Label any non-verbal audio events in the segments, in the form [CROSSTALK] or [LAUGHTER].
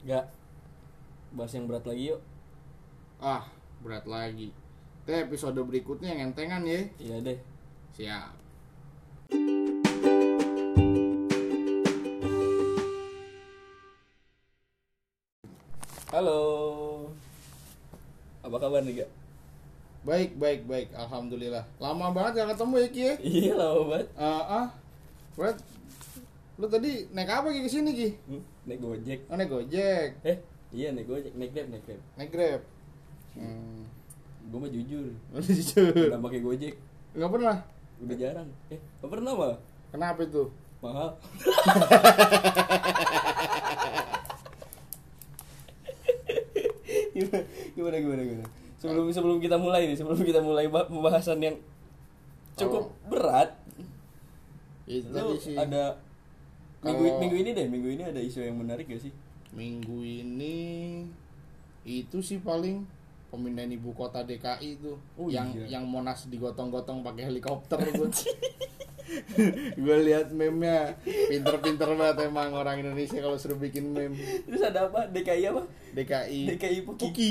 Gak bahas yang berat lagi yuk. Ah, berat lagi. Teh episode berikutnya yang entengan ya. Iya deh. Siap. Halo. Apa kabar nih gak? Baik, baik, baik. Alhamdulillah. Lama banget gak ketemu ya Ki ya? Iya lama banget. Ah, ah. Berat. Lu tadi naik apa Ki ke sini Ki? Hmm, naik gojek. Oh, naik Gojek. Eh iya naik gojek, naik grab, naik grab. Naik Grab. Hmm. Gue mah jujur. [LAUGHS] Jujur. Udah pakai gojek. Enggak pernah. Udah jarang. Eh gak pernah mah. Kenapa itu? Mahal. gimana, [LAUGHS] gimana gimana gimana sebelum sebelum kita mulai nih sebelum kita mulai bah- pembahasan yang cukup Oh. berat Itu sih. ada minggu Kalau- minggu ini deh minggu ini ada isu yang menarik gak sih? Minggu ini itu sih paling pemindahan ibu kota DKI itu Oh, yang iya. yang Monas digotong-gotong pakai helikopter gue [LAUGHS] gue lihat meme-nya. Pinter-pinter banget emang orang Indonesia kalau suruh bikin meme. Terus ada apa? DKI apa? DKI DKI Puki. Puki.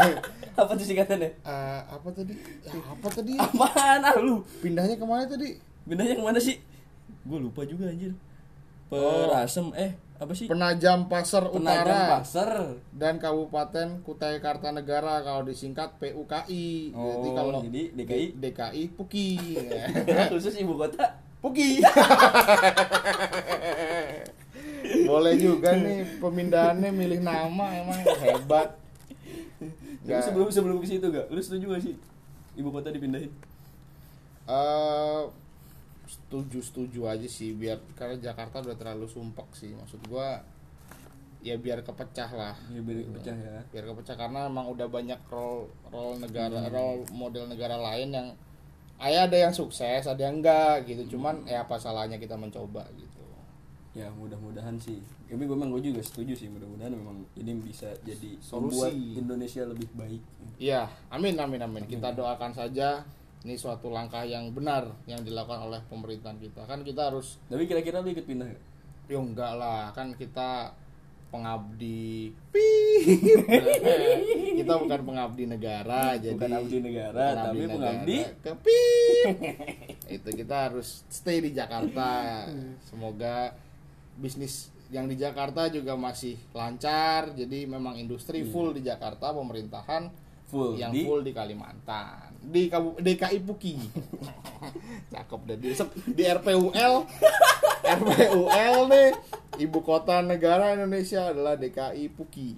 [LAUGHS] Apa tuh singkatannya? Eh, apa tadi? Ya, apa tadi? Apaan? Ah lu. Pindahnya ke mana tadi? Pindahnya ke mana sih? Gue lupa juga anjir perasem eh apa sih Penajam Pasar penajam Utara pasar dan Kabupaten Kutai Kartanegara kalau disingkat PUKI. Oh, jadi kalau jadi DKI? DKI Puki. [LAUGHS] khusus ibu kota Puki. [LAUGHS] Boleh juga nih pemindahannya milih nama emang hebat. Tapi sebelum sebelum ke situ gak? Lu setuju gak sih ibu kota dipindahin? Eh, setuju setuju aja sih biar karena Jakarta udah terlalu sumpek sih maksud gua ya biar kepecah lah Ya biar pecah ya. biar kepecah karena emang udah banyak role role negara Hmm. role model negara lain yang ayah ada yang sukses ada yang enggak Hmm. gitu cuman ya apa salahnya kita mencoba gitu Ya mudah-mudahan sih. Tapi gue memang gue juga setuju sih mudah-mudahan memang ini bisa jadi Solusi. membuat Indonesia lebih baik. iya amin amin amin kita doakan saja ini suatu langkah yang benar yang dilakukan oleh pemerintahan kita kan kita harus Tapi kira-kira lu ikut pindah gak? ya enggak lah kan kita pengabdi [LAUGHS] kita bukan pengabdi negara jadi Bukan abdi negara, bukan tapi negara. pengabdi ke Pip. [LAUGHS] itu kita harus stay di Jakarta semoga bisnis yang di Jakarta juga masih lancar jadi memang industri full di Jakarta pemerintahan full yang di full di Kalimantan. Di Kabu- DKI Puki. [LAUGHS] Cakep deh di, di RPUL [LAUGHS] RPUL nih. Ibu kota negara Indonesia adalah DKI Puki.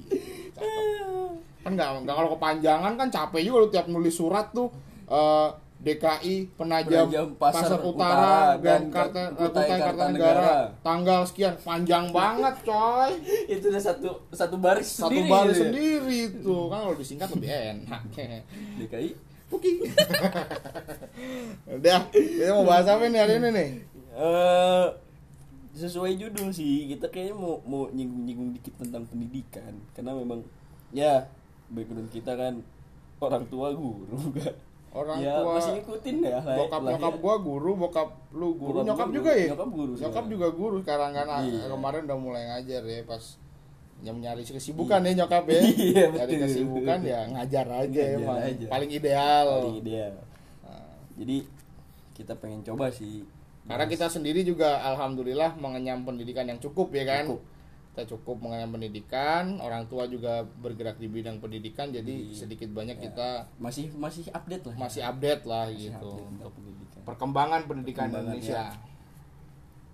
Cakep. Kan nggak nggak kalau kepanjangan kan capek juga lu tiap nulis surat tuh. Eh, DKI Penajam, Penajam Pasar, Pasar Utara, Utara dan Karta, Kutai Kutai Kartanegara. Tanggal sekian panjang banget coy [LAUGHS] itu udah satu satu baris satu sendiri baris gitu ya. sendiri tuh kan kalau disingkat lebih enak DKI Puki. [LAUGHS] Udah, kita mau bahas apa nih hari ini nih? eh sesuai judul sih kita kayaknya mau mau nyinggung-nyinggung dikit tentang pendidikan karena memang ya background kita kan orang tua guru [LAUGHS] gak Orang ya, tua masih ngikutin ya lah bokap lah nyokap ya. gua guru, bokap lu guru, Bokap nyokap guru, juga ya? nyokap guru Nyokap sekarang. juga guru sekarang kan Iya. kemarin udah mulai ngajar ya pas nyam nyari kesibukan ya nyokap ya. [LAUGHS] Iya, Nyari betul. kesibukan ya ngajar aja Ngajar emang aja. paling ideal. paling ideal Nah, jadi kita pengen coba sih Karena kita sendiri juga alhamdulillah mengenyam pendidikan yang cukup ya kan. Cukup. Kita cukup mengenyam pendidikan, orang tua juga bergerak di bidang pendidikan jadi Iya. sedikit banyak Ya, kita masih masih update lah masih update lah Masih gitu. update tentang pendidikan Perkembangan pendidikan Perkembangan, Indonesia.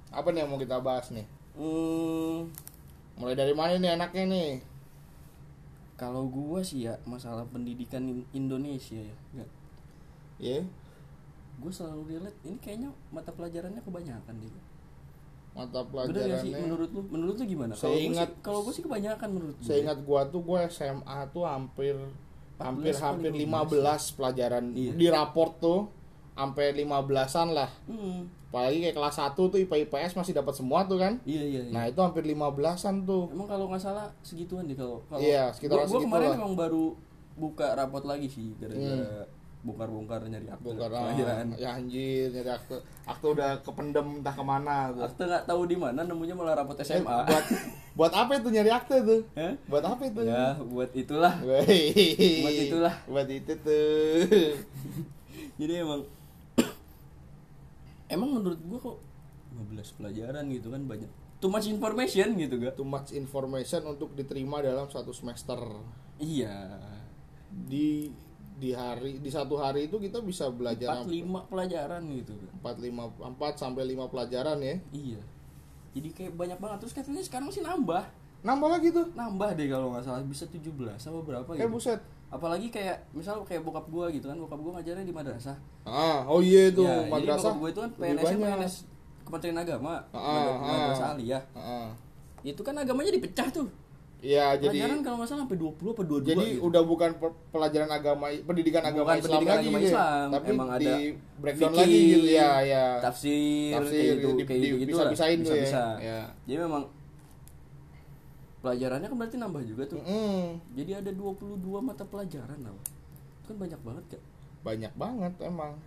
Apa nih yang mau kita bahas nih? hmm, Mulai dari mana nih enaknya nih? kalau gua sih ya masalah pendidikan in- Indonesia ya Nggak. Ya, gue selalu relate ini kayaknya mata pelajarannya kebanyakan deh mata Bener gak sih pelajarannya. menurut lu menurut lu gimana Saya gue ingat- kalau gue sih kebanyakan menurut gue Saya ingat gua tuh gua SMA tuh hampir hampir 14 hampir kali 15 pelajaran Iya. di raport tuh sampai 15-an lah. hmm, Apalagi kayak kelas 1 tuh IPA IPS masih dapat semua tuh kan. iya iya, iya. Nah, itu hampir 15-an tuh. emang kalau nggak salah segituan deh kalau kalau Iya, sekitaran gue segitu kemarin lah. emang baru buka rapot lagi sih gara-gara Hmm. Bongkar-bongkar nyari akte bongkar kelahiran. ya anjir nyari akte akte udah kependem entah ke mana tuh. Akte nggak tahu di mana nemunya malah rapot Eh, SMA. buat buat apa itu nyari akte tuh Hah? buat apa itu ya buat itulah. Buat itulah. buat itu tuh Jadi emang emang menurut gua kok 15 pelajaran gitu kan banyak. Too much information gitu gak? too much information untuk diterima dalam satu semester Iya. di di hari di satu hari itu kita bisa belajar 4 5 pelajaran gitu kan. empat lima empat sampai lima pelajaran ya Iya. Jadi kayak banyak banget terus katanya sekarang sih nambah. nambah lagi tuh Nambah deh kalau nggak salah bisa 17 sama berapa eh gitu. buset Apalagi kayak misal kayak bokap gua gitu kan, bokap gua ngajarnya di madrasah. ah oh iya itu Ya, jadi madrasah bokap gua itu kan PNS. PNS Kementerian Agama, Ah, ah. madrasah aliyah. Ah. Itu kan agamanya dipecah tuh. Iya, jadi Pelajaran kalau nggak salah sampai 20 apa 22 jadi gitu. udah bukan pe- pelajaran agama pendidikan agama Bukan Islam pendidikan lagi agama ya, Islam, tapi emang di ada breakdown fikih, lagi gitu ya ya tafsir, Tafsir, kayak gitu, di- kayak di- gitu, bisa-bisain tuh ya. bisa. Ya. Jadi memang pelajarannya kan berarti nambah juga tuh. Mm, Jadi ada 22 mata pelajaran. Itu kan banyak banget kan. banyak banget emang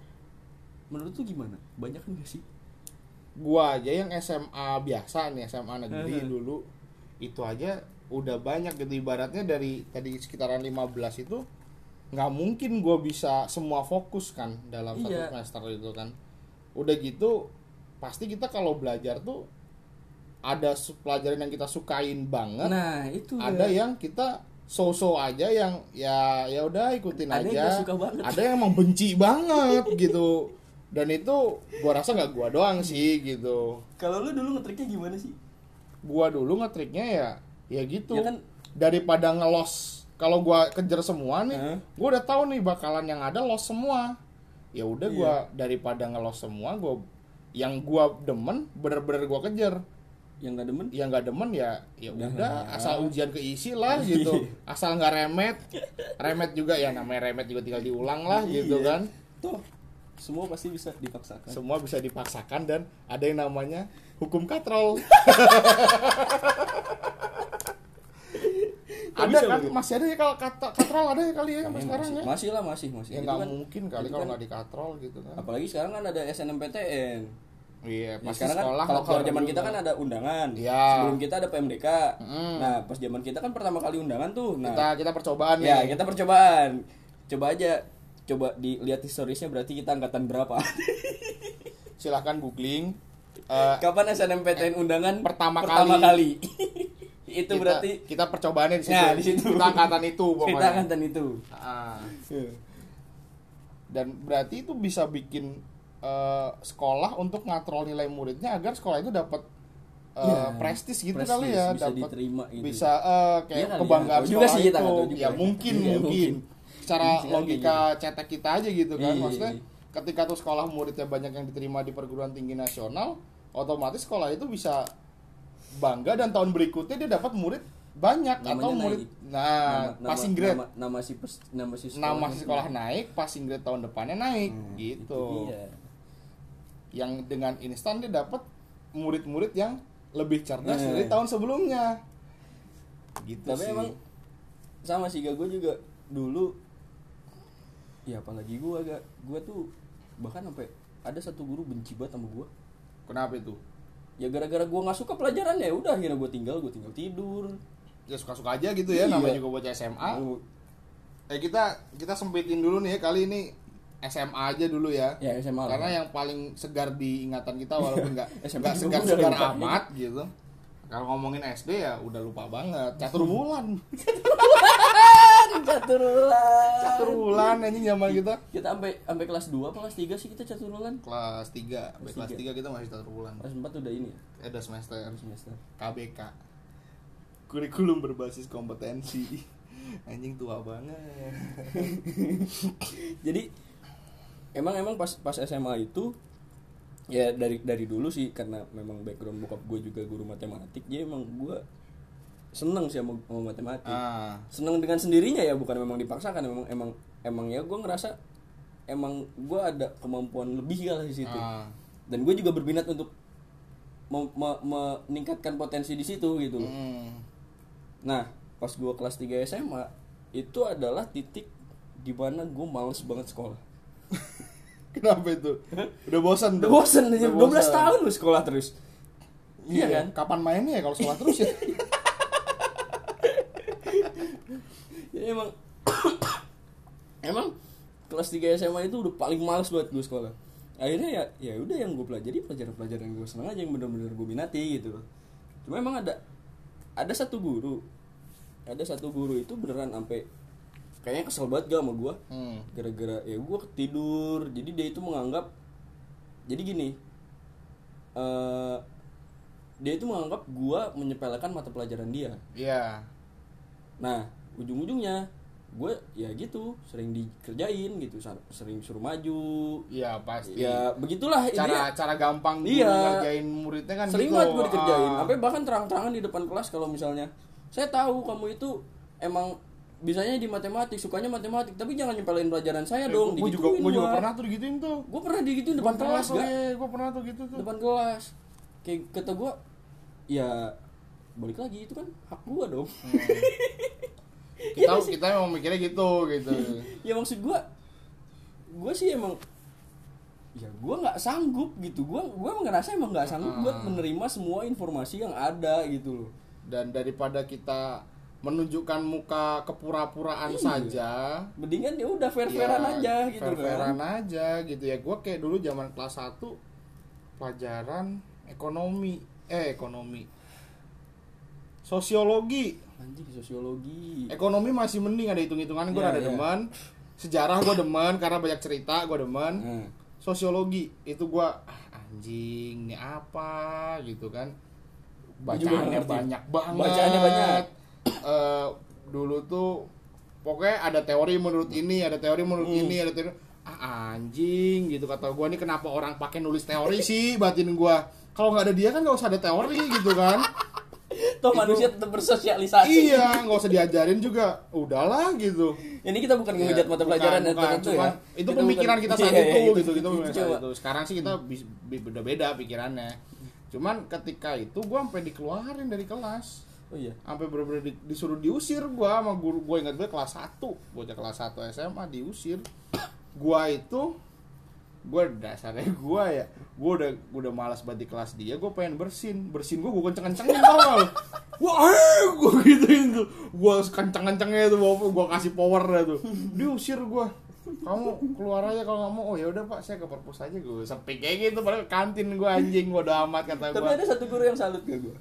Menurut tuh gimana? Banyak kan gak sih? gua aja yang SMA biasa nih SMA negeri dulu itu aja udah banyak gitu ibaratnya dari tadi sekitaran 15 itu nggak mungkin gua bisa semua fokus kan dalam satu Iya. semester itu kan udah gitu pasti kita kalau belajar tuh ada pelajaran yang kita sukain banget Nah, itu ada ya. yang kita so-so aja yang ya ya udah ikutin Ada yang aja gak suka banget. ada yang emang benci banget [LAUGHS] gitu dan itu gua rasa nggak gua doang sih gitu Kalau lu dulu ngetriknya gimana sih? Gua dulu ngetriknya ya ya gitu. Ya kan- daripada ngelos kalau gua kejar semua nih Heeh. gua udah tahu nih bakalan yang ada los semua. Ya udah Iya. gua daripada ngelos semua gua yang gua demen bener-bener gua kejar. Yang gak demen? yang nggak demen ya ya Udah udah asal ujian keisi lah [LAUGHS] gitu. Asal nggak remet. Remet juga ya namanya remet juga tinggal diulang lah gitu Iya. kan. Tuh, semua pasti bisa dipaksakan. semua bisa dipaksakan dan ada yang namanya hukum katrol. [LAUGHS] Ada bisa kan? begitu? masih ada ya kalau kata- katrol ada ya kali ya sampai sekarang masih, ya? Masih lah masih masih. Ya nggak kan- mungkin kali kalau kan- nggak dikatrol gitu kan. Apalagi sekarang kan ada SNMPTN iya Ya, pasti sekarang kan sekolah kalau kalau ngejar zaman kita kan ada undangan. Iya. sebelum kita ada PMDK Mm. nah pas zaman kita kan pertama kali undangan tuh nah. Kita kita percobaan ya nih kita percobaan. Coba aja coba dilihat historisnya berarti kita angkatan berapa [LAUGHS] silahkan googling Eh, kapan SNMPTN undangan pertama pertama kali. kali, [LAUGHS] itu kita, berarti kita percobaannya di situ Nah, di situ. kita angkatan itu pokoknya kita angkatan itu Ah. dan berarti itu bisa bikin eh, sekolah untuk ngatrol nilai muridnya agar sekolah itu dapat eh, Ya, prestis gitu prestis, kali ya bisa dapat diterima gitu. bisa eh, kayak Iya ya, kebanggaan tahu juga sih, itu ya ya. mungkin Iya, mungkin mungkin. Secara kayak logika cetek kita aja gitu kan Iya, maksudnya iya. ketika tuh sekolah muridnya banyak yang diterima di perguruan tinggi nasional otomatis sekolah itu bisa bangga dan tahun berikutnya dia dapat murid banyak Namanya atau murid naik. nah nama, passing grade nama, nama si pers, nama si sekolah, nama si sekolah naik, passing grade tahun depannya naik, Hmm, gitu. dia. Yang dengan instan dia dapat murid-murid yang lebih cerdas Nah. dari tahun sebelumnya. Gitu tapi sih. emang sama sih gue juga dulu ya apalagi gue gak gue tuh bahkan sampai ada satu guru benci banget sama gue kenapa itu? ya gara-gara gue nggak suka pelajarannya ya udah akhirnya gue tinggal gue tinggal tidur Ya suka-suka aja gitu ya, Iya. namanya juga bocah SMA. Oh, Eh kita kita sempitin dulu nih ya kali ini SMA aja dulu ya. ya SMA lah. Karena yang paling segar di ingatan kita walaupun nggak [LAUGHS] nggak segar-segar amat gitu. Kalau ngomongin SD ya udah lupa banget. Catur [LAUGHS] bulan. catur bulan Catur bulan anjing zaman kita. kita. sampai sampai kelas 2 apa kelas 3 sih kita catur bulan kelas 3 Kelas kelas tiga. 3 kita masih catur bulan kelas 4 udah ini ya? Eh, udah semester. Semester. KBK kurikulum berbasis kompetensi. [LAUGHS] Anjing tua banget. [LAUGHS] Jadi emang emang pas pas SMA itu ya dari dari dulu sih karena memang background bokap gue juga guru matematik jadi emang gue seneng sih sama, sama matematik. Ah. Seneng dengan sendirinya ya bukan memang dipaksakan emang emang emang ya gue ngerasa emang gue ada kemampuan lebih kali di situ. Ah. Dan gue juga berminat untuk me- me- meningkatkan potensi di situ gitu. Hmm. Nah, pas gua kelas 3 SMA itu adalah titik di mana gue males banget sekolah. [LAUGHS] Kenapa itu? Udah bosan udah aja Udah 12 bosan. tahun lu sekolah terus. Iya kan? Kapan mainnya ya kalau sekolah terus ya? [LAUGHS] ya emang [COUGHS] emang kelas 3 SMA itu udah paling males buat gue sekolah akhirnya ya ya udah yang gue pelajari pelajaran-pelajaran yang gue senang aja yang benar-benar gue minati gitu cuma emang ada ada satu guru ada satu guru itu beneran sampai kayaknya kesel banget gak sama gue Hmm. gara-gara ya gue ketidur jadi dia itu menganggap jadi gini eh dia itu menganggap gue menyepelekan mata pelajaran dia Iya. Nah, ujung-ujungnya gue ya gitu, sering dikerjain gitu, sering suruh maju. Iya pasti. Ya begitulah cara intinya. cara gampang Iya. ngerjain muridnya kan Sering gitu. banget gue dikerjain, Ah. sampai bahkan terang-terangan di depan kelas kalau misalnya saya tahu kamu itu emang bisanya di matematik, sukanya matematik, tapi jangan nyepelin pelajaran saya Eh, dong. gua juga gua juga pernah tuh digituin tuh. Gue pernah digituin depan Gua kelas, gak? iya, gua pernah tuh gitu tuh. Depan kelas. Kayak kata gue, ya balik lagi itu kan hak gue dong. Kita kita emang mikirnya gitu gitu. [LAUGHS] ya maksud gua gua sih emang ya gua nggak sanggup gitu gua emang ngerasa emang nggak sanggup buat Ah. menerima semua informasi yang ada gitu loh Dan daripada kita menunjukkan muka kepura-puraan Iya. saja, mendingan ya udah fair fairan ya, aja gitu fair-fairan kan aja gitu ya. Gua kayak dulu zaman kelas 1 pelajaran ekonomi, eh ekonomi. Sosiologi. Anjing sosiologi Ekonomi masih mending ada hitung-hitungan gue Iya, ada iya. demen. Sejarah gue demen karena banyak cerita gue demen. nah, Sosiologi itu gue ah, anjing ini apa gitu kan. Bacaannya banyak banget. Bacaannya banyak. Eh, dulu tuh pokoknya ada teori menurut ini, ada teori menurut Hmm. ini, ada teori ah anjing gitu kata gue nih kenapa orang pakai nulis teori sih batin gue kalau nggak ada dia kan nggak usah ada teori gitu kan toh Itu- manusia tetap bersosialisasi. Iya nggak usah diajarin juga. Udahlah gitu. Ini kita bukan ngehujat mata Bukan, pelajaran ya bukan, tentu cuman ya. Itu Kita pemikiran bukan- kita saat Iya, itu iya, gitu gitu coba. itu sekarang sih kita beda-beda pikirannya. Cuman ketika itu gua sampai dikeluarin dari kelas. Oh iya. Sampai bener-bener di- disuruh diusir gua sama guru gua. Ingat gue kelas 1 bocah kelas 1 SMA diusir. Gua itu gua dasarnya gua ya gua udah gua udah malas banget di kelas dia gua pengen bersin. Bersin gua gua kenceng-kencengin tau gak wah eh, gua gituin tuh. Gua kenceng-kencengnya tuh gua, gua kasih power dah tuh. Diusir gua. Kamu keluar aja kalau nggak mau. Oh ya udah pak. Saya ke perpus aja gue sepi kayak gitu. Padahal kantin gua anjing gua udah amat kata tapi gua ada satu guru yang salut ke gue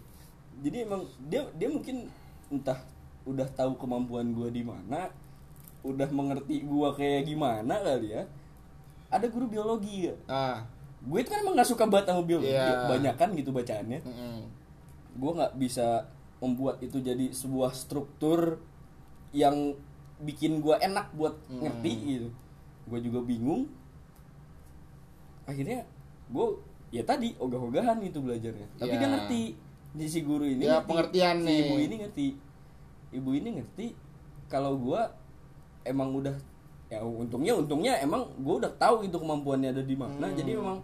jadi emang dia dia mungkin entah udah tahu kemampuan gue di mana udah mengerti gue kayak gimana kali ya ada guru biologi ya ah gue itu kan emang gak suka banget sama biologi Iya. banyak kan gitu bacaannya mm-mm. gue nggak bisa membuat itu jadi sebuah struktur yang bikin gue enak buat Hmm. ngerti gitu gue juga bingung akhirnya gue ya tadi ogah-ogahan itu belajarnya tapi Ya. dia ngerti di si guru ini Ya, ngerti. pengertian si nih. ibu ini ngerti ibu ini ngerti kalau gue emang udah ya untungnya untungnya emang gue udah tahu itu kemampuannya ada di mana Hmm. jadi memang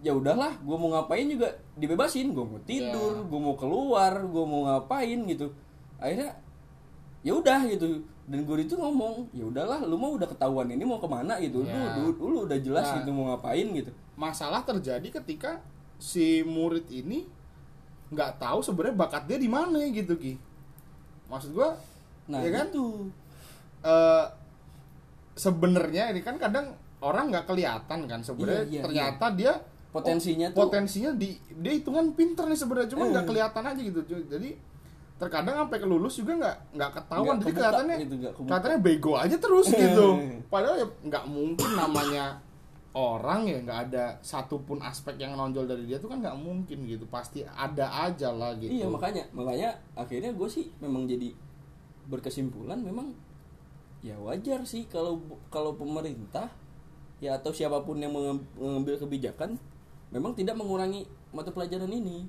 ya udahlah gue mau ngapain juga dibebasin gue mau tidur Ya. gue mau keluar gue mau ngapain gitu akhirnya ya udah gitu dan guru itu ngomong ya udahlah lu mau udah ketahuan ini mau ke mana gitu Ya. lu, lu, lu udah jelas Nah. gitu mau ngapain gitu masalah terjadi ketika si murid ini nggak tahu sebenarnya bakat dia di mana gitu ki maksud gua nah ya kan itu eh, sebenarnya ini kan kadang orang nggak kelihatan kan sebenarnya Iya, iya, ternyata dia Potensinya oh, tuh- potensinya di dia hitungan pinter nih sebenarnya cuma nggak Eh. kelihatan aja gitu jadi terkadang sampai kelulus juga nggak nggak ketahuan. Nggak jadi kebuka kelihatannya gitu, kebuka. kelihatannya bego aja terus gitu. Padahal ya nggak mungkin namanya orang ya nggak ada satupun aspek yang nonjol dari dia tuh kan nggak mungkin gitu. Pasti ada aja lah gitu. Iya makanya makanya akhirnya gue sih memang jadi berkesimpulan memang ya wajar sih kalau kalau pemerintah ya atau siapa pun yang mengam- mengambil kebijakan memang tidak mengurangi mata pelajaran ini.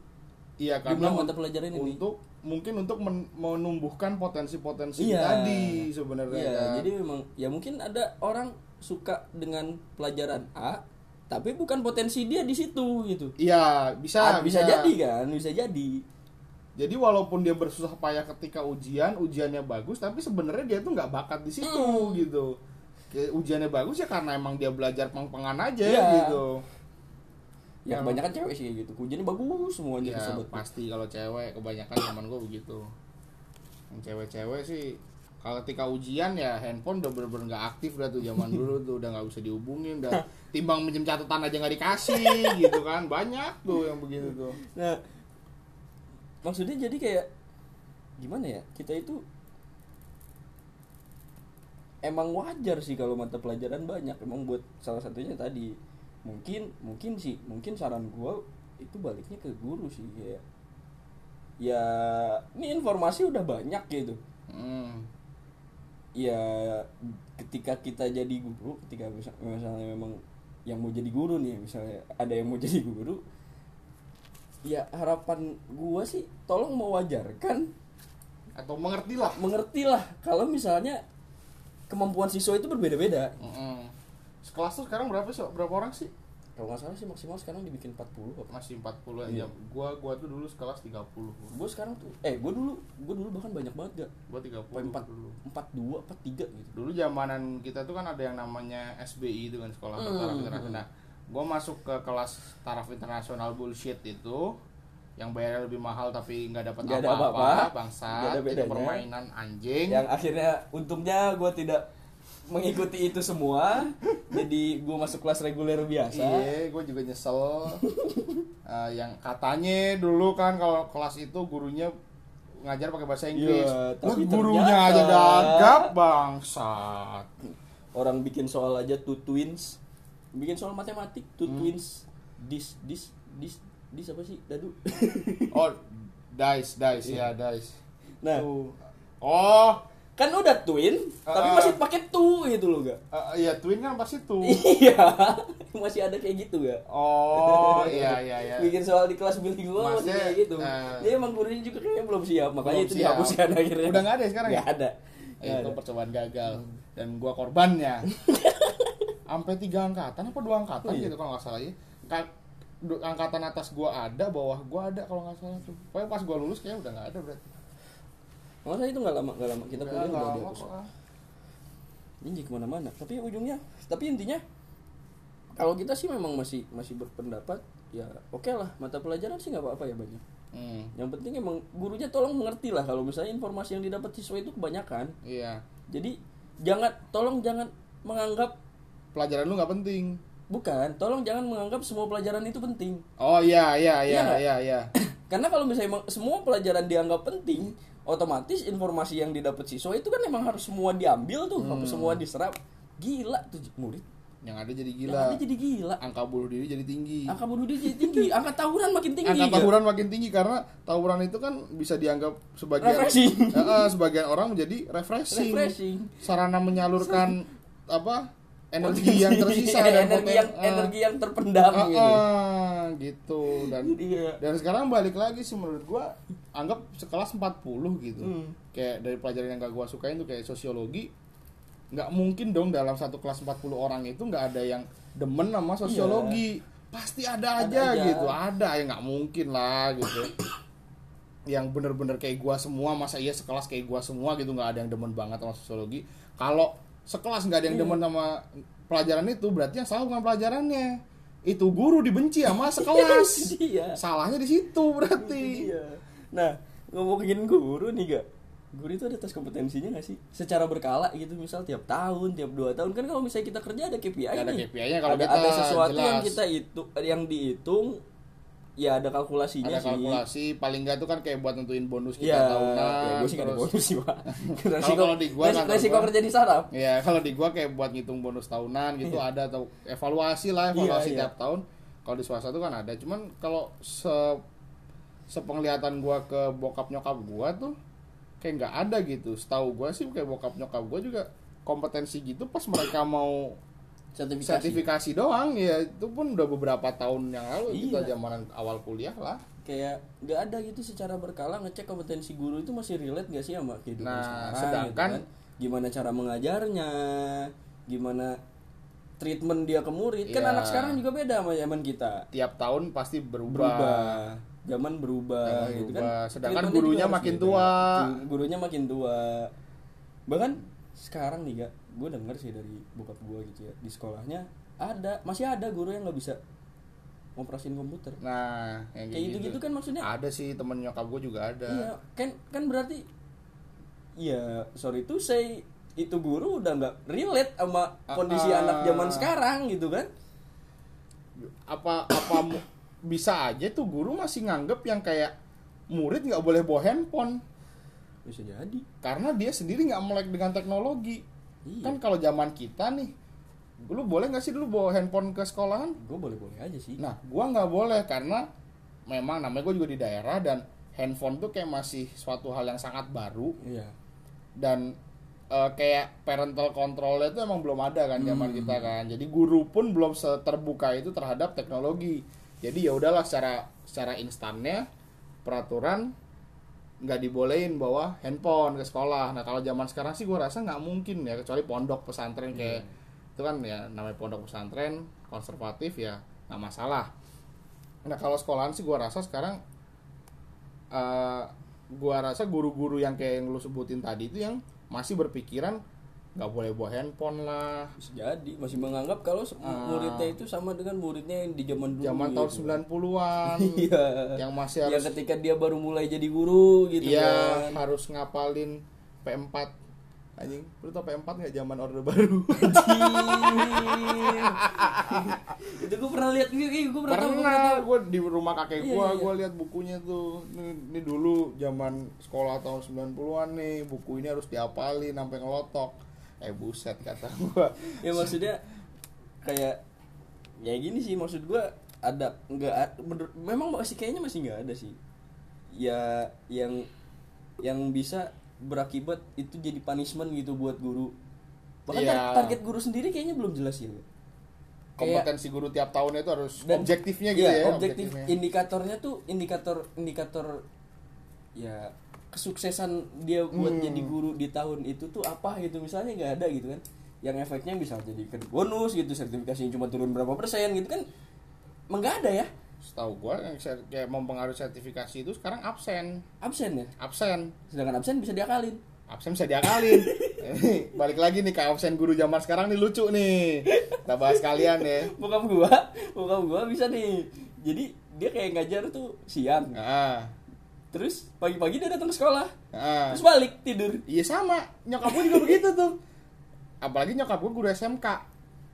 Iya karena mata pelajaran ini. untuk mungkin untuk men- menumbuhkan potensi-potensi Iya. tadi sebenarnya Iya, kan. jadi memang ya mungkin ada orang suka dengan pelajaran A tapi bukan potensi dia di situ gitu. Iya bisa Ah, bisa. jadi kan bisa jadi jadi walaupun dia bersusah payah ketika ujian ujiannya bagus tapi sebenarnya dia tuh nggak bakat di situ Hmm. gitu. Ujiannya bagus ya karena emang dia belajar peng-pengan aja Iya. gitu. Ya Kalau- kebanyakan cewek sih gitu. Ujiannya bagus semuanya ya sobat. pasti kalau cewek kebanyakan zaman gue begitu yang cewek-cewek sih kalau ketika ujian ya handphone udah bener-bener nggak aktif dah tuh zaman dulu tuh udah nggak bisa dihubungin udah [LAUGHS] timbang minjem catatan aja nggak dikasih gitu kan. Banyak tuh yang begitu tuh. Nah maksudnya jadi kayak gimana ya kita itu emang wajar sih kalau mata pelajaran banyak emang buat salah satunya tadi mungkin mungkin sih mungkin saran gua itu baliknya ke guru sih kayak ya ini informasi udah banyak gitu hmm. ya ketika kita jadi guru ketika misal- misalnya memang yang mau jadi guru nih misalnya ada yang mau [LAUGHS] jadi guru ya harapan gua sih tolong mewajarkan. Atau mengerti lah mengertilah kalau misalnya kemampuan siswa itu berbeda-beda. Mm-mm. sekelas tuh sekarang berapa sih berapa orang sih? Kalau nggak salah sih maksimal sekarang dibikin 40 apa masih 40 Iya. aja. Gua gua tuh dulu sekelas 30 gue sekarang tuh eh gue dulu gue dulu bahkan banyak banget gak gua 30 Sampai empat dulu. empat dua empat tiga gitu. Dulu zamanan kita tuh kan ada yang namanya SBI itu kan sekolah Hmm. taraf internasional. Nah, gua masuk ke kelas taraf internasional bullshit itu yang bayarnya lebih mahal tapi nggak dapat apa-apa, bangsa. Itu permainan anjing. yang akhirnya untungnya gue tidak mengikuti itu semua jadi gue masuk kelas reguler biasa Iya, gue juga nyesel. [LAUGHS] Eh, yang katanya dulu kan kalau kelas itu gurunya ngajar pakai bahasa Inggris. Lah, tapi gurunya aja gagap bangsat. orang bikin soal aja two twins bikin soal matematik two Hmm. twins dis dis dis dis apa sih dadu [LAUGHS] Oh, dice, dice ya, dice. nah Tuh. Oh, kan udah twin tapi Ah. masih pakai two gitu loh gak eh, iya twin kan pasti tuh. iya [LAUGHS] masih ada kayak gitu gak Oh, [LAUGHS] iya iya iya. bikin soal di kelas bilingual masih Maksudnya, kayak gitu eh, dia emang gurunya juga kayaknya belum siap makanya Belum itu siap. dihapuskan akhirnya Udah nggak ada ya sekarang ya? Ada itu ada. percobaan gagal dan gua korbannya. Sampai tiga angkatan apa dua angkatan Oh, iya. gitu kalau nggak salah ya. Ka- angkatan atas gua ada, bawah gua ada kalau nggak salah tuh. Pokoknya pas gua lulus kayaknya udah nggak ada berarti. masa itu nggak lama nggak lama kita Udah kuliah udah lama ini ke mana-mana tapi ujungnya tapi intinya kalau kita sih memang masih masih berpendapat ya oke lah mata pelajaran sih nggak apa-apa ya banyak Hmm, yang penting emang gurunya tolong mengerti lah kalau misalnya informasi yang didapat siswa itu kebanyakan iya. jadi jangan tolong jangan menganggap Pelajaran lu nggak penting. bukan tolong jangan menganggap semua pelajaran itu penting Oh iya iya Iya iya iya iya. [CLEARS THROAT] karena kalau misalnya semua pelajaran dianggap penting otomatis informasi yang didapat siswa itu kan emang harus semua diambil tuh Hmm. harus semua diserap gila tuh murid Yang ada jadi yang gila. ada jadi gila Angka bunuh diri jadi tinggi. angka bunuh diri jadi tinggi [LAUGHS] angka tawuran makin tinggi angka ya. tawuran makin tinggi karena tawuran itu kan bisa dianggap sebagian Refreshing. [LAUGHS] Eh, sebagian orang menjadi refreshing, refreshing sarana menyalurkan [LAUGHS] apa energi yang tersisa dan energi poten- yang eh, energi yang terpendam eh, gitu. eh, gitu. Dan Iya. dan sekarang balik lagi sih menurut gua anggap sekelas 40 gitu. Hmm. kayak dari pelajaran yang gak gua sukain tuh kayak sosiologi nggak mungkin dong dalam satu kelas 40 orang itu nggak ada yang demen sama sosiologi. Pasti ada Ada aja, aja. gitu. Ada ya nggak mungkin lah gitu. Yang bener-bener kayak gua semua masa iya sekelas kayak gua semua gitu nggak ada yang demen banget sama sosiologi. Kalau sekelas nggak ada yang Iya. demen sama pelajaran itu berarti yang salah bukan pelajarannya. Itu guru dibenci sama [LAUGHS] sekelas. Iya. Salahnya di situ berarti. Iya. Nah ngomongin guru nih gak guru itu ada tes kompetensinya gak sih? Secara berkala gitu misal tiap tahun tiap dua tahun. Kan kalau misalnya kita kerja ada KPI Ada nih. KPI-nya kalau ada, kita ada sesuatu yang jelas. kita itu yang dihitung ya ada kalkulasinya ada sih kalkulasi paling nggak tuh kan kayak buat nentuin bonus kita Iya, tahunan ya gue sih gak ada terus- bonus sih pak. [LAUGHS] kalau di gua resiko, kantor resiko kerja di saraf. Ya kalau di gua kayak buat ngitung bonus tahunan gitu ada atau evaluasi lah evaluasi Iya, iya. tiap tahun. Kalau di swasta tuh kan ada. Cuman kalau se sepenglihatan gua ke bokap nyokap gua tuh kayak nggak ada gitu. Setahu gua sih kayak bokap nyokap gua juga kompetensi gitu pas mereka mau Sertifikasi. sertifikasi doang ya itu pun udah beberapa tahun yang lalu kita Iya. zamanan awal kuliah lah. Kayak nggak ada gitu secara berkala ngecek kompetensi guru itu masih relate gak sih sama kehidupan Nah, sekarang sedangkan- gitu kan? gimana cara mengajarnya, gimana treatment dia ke murid. Kan Iya. anak sekarang juga beda sama zaman kita. Tiap tahun pasti berubah. Berubah. Zaman berubah Zaman gitu berubah. kan. Sedangkan gurunya makin beda. tua. Gurunya makin tua. Bahkan sekarang nih gak gue denger sih dari bokap gue gitu ya di sekolahnya ada masih ada guru yang nggak bisa ngoperasin komputer Nah, yang kayak gitu gitu kan maksudnya Ada sih temen nyokap gue juga ada. iya kan kan berarti ya sorry tuh say itu guru udah nggak relate sama kondisi ah. anak zaman sekarang gitu kan Apa apa [COUGHS] bisa aja tuh guru masih nganggep yang kayak murid nggak boleh bawa handphone bisa jadi karena dia sendiri nggak melek dengan teknologi. Iya. Kan kalau zaman kita nih, lu boleh nggak sih dulu bawa handphone ke sekolahan? gue boleh boleh aja sih Nah, gua nggak boleh karena memang namanya gue juga di daerah dan handphone tuh kayak masih suatu hal yang sangat baru iya dan eh, kayak parental controlnya itu emang belum ada kan zaman kita kan. Jadi guru pun belum terbuka itu terhadap teknologi. Jadi ya udahlah secara secara instannya peraturan nggak dibolehin bawa handphone ke sekolah. Nah kalau zaman sekarang sih gue rasa nggak mungkin ya kecuali pondok pesantren kayak itu kan ya namanya pondok pesantren konservatif ya nggak masalah. Nah kalau sekolahan sih gue rasa sekarang eh gua rasa guru-guru yang kayak yang lu sebutin tadi itu yang masih berpikiran nggak boleh bawa handphone lah. bisa jadi masih menganggap kalau se- muridnya itu sama dengan muridnya yang di zaman dulu Zaman gitu. tahun 90-an [LAUGHS] iya. Yang masih ya harus ketika dia baru mulai jadi guru gitu iya kan. harus ngapalin P4 anjing lu tau P4 nggak zaman orde baru? [LAUGHS] Itu gue pernah lihat gue gue pernah, tahu, gua pernah gue di rumah kakek Iya, gue iya, gue lihat bukunya tuh. Ini, ini dulu zaman sekolah tahun 90-an nih buku ini harus diapalin sampai ngelotok eh buset kata gue ya maksudnya kayak ya gini sih maksud gue ada nggak memang masih kayaknya masih nggak ada sih ya yang yang bisa berakibat itu jadi punishment gitu buat guru bahkan Iya. tar- target guru sendiri kayaknya belum jelas ya kompetensi guru tiap tahunnya itu harus Dan- objektifnya gitu Iya, ya objektif objektifnya. indikatornya tuh indikator indikator ya kesuksesan dia buat Hmm. jadi guru di tahun itu tuh apa gitu? Misalnya nggak ada gitu kan? Yang efeknya bisa jadi ke bonus gitu sertifikasinya cuma turun berapa persen gitu kan? Emang nggak ada ya? Setahu gue yang ser- kayak mempengaruhi sertifikasi itu sekarang absen. Absen ya? Absen. Sedangkan absen bisa diakalin. Absen bisa diakalin. [LAUGHS] Eh, balik lagi nih ke absen guru zaman sekarang nih lucu nih. Kita bahas kalian ya. Bokap gua bokap gua bisa nih. Jadi dia kayak ngajar tuh siang. Ah terus pagi-pagi dia datang ke sekolah ah terus balik tidur Iya sama, nyokap gue juga begitu tuh. Apalagi nyokap gue guru SMK.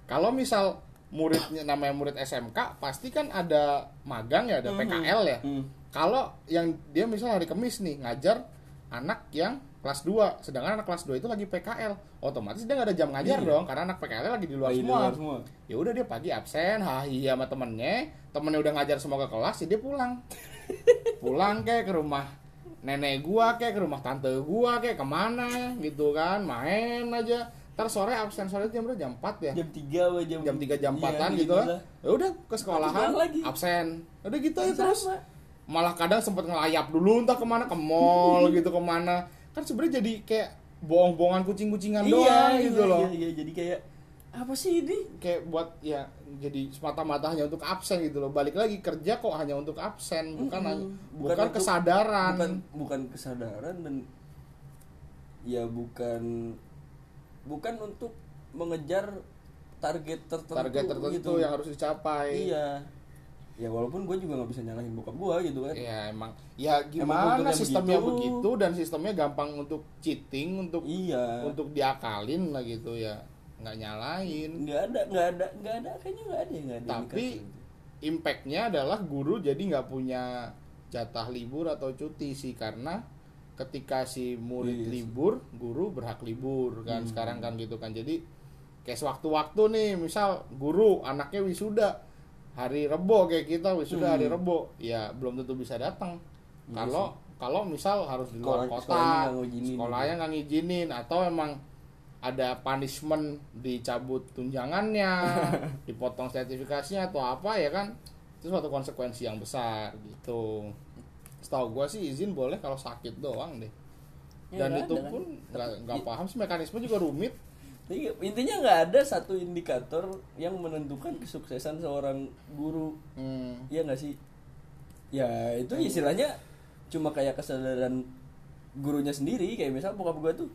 Kalau misal muridnya namanya murid SMK, pasti kan ada magang ya, ada Mhm. PKL ya. Hmm. Kalau yang dia misal hari Kamis nih ngajar anak yang kelas 2, sedangkan anak kelas 2 itu lagi PKL, otomatis dia nggak ada jam ngajar Iya. dong, karena anak PKL lagi di luar Lagi di semua. luar semua. Ya udah dia pagi absen, hahi sama temennya, temennya udah ngajar semua ke kelas, ya dia pulang. Pulang kayak ke rumah nenek gua kayak ke rumah tante gua kayak ke mana gitu kan main aja. Ntar sore absen sore jam berapa? Jam 4 ya? Jam 3 apa jam jam 3 jam Iya, 4an gitu gitu. lah. lah. Ya udah ke sekolahan lagi. absen. Udah gitu aja Sama. terus malah kadang sempet ngelayap dulu entah ke mana? Ke mall gitu ke mana? Kan sebenarnya jadi kayak bohong-bohongan kucing-kucingan doang iya, gitu iya, loh. iya, iya, jadi kayak apa sih ini kayak buat ya jadi semata-mata hanya untuk absen gitu loh balik lagi kerja kok hanya untuk absen bukan Mm-mm. hanya- Bukan bukan, kesadaran bukan bukan kesadaran dan ya bukan bukan untuk mengejar target tertentu target tertentu gitu. yang harus dicapai iya ya walaupun gue juga nggak bisa nyalahin bokap gue gitu kan ya emang ya gimana sistemnya begitu. begitu. dan sistemnya gampang untuk cheating untuk iya untuk diakalin lah gitu ya nggak nyalain nggak ada nggak ada nggak ada kayaknya nggak ada nggak ada Tapi- gitu. impactnya adalah guru jadi nggak punya jatah libur atau cuti sih karena ketika si murid Iya sih. libur guru berhak libur kan Hmm. sekarang kan gitu kan jadi kayak sewaktu-waktu nih misal guru anaknya wisuda hari rebo kayak kita wisuda Hmm. hari rebo ya belum tentu bisa datang Iya kalau kalau misal harus di luar kota sekolahnya nggak ngizinin. sekolahnya nggak ngizinin atau emang ada punishment dicabut tunjangannya [LAUGHS] dipotong sertifikasinya atau apa ya kan itu suatu konsekuensi yang besar gitu setahu gua sih izin boleh kalau sakit doang deh Ya, dan itu ada kan. pun nggak I- paham sih mekanisme juga rumit Jadi, intinya nggak ada satu indikator yang menentukan kesuksesan seorang guru hmm. Iya nggak sih? Ya itu istilahnya cuma kayak kesadaran gurunya sendiri kayak misal bokap gue tuh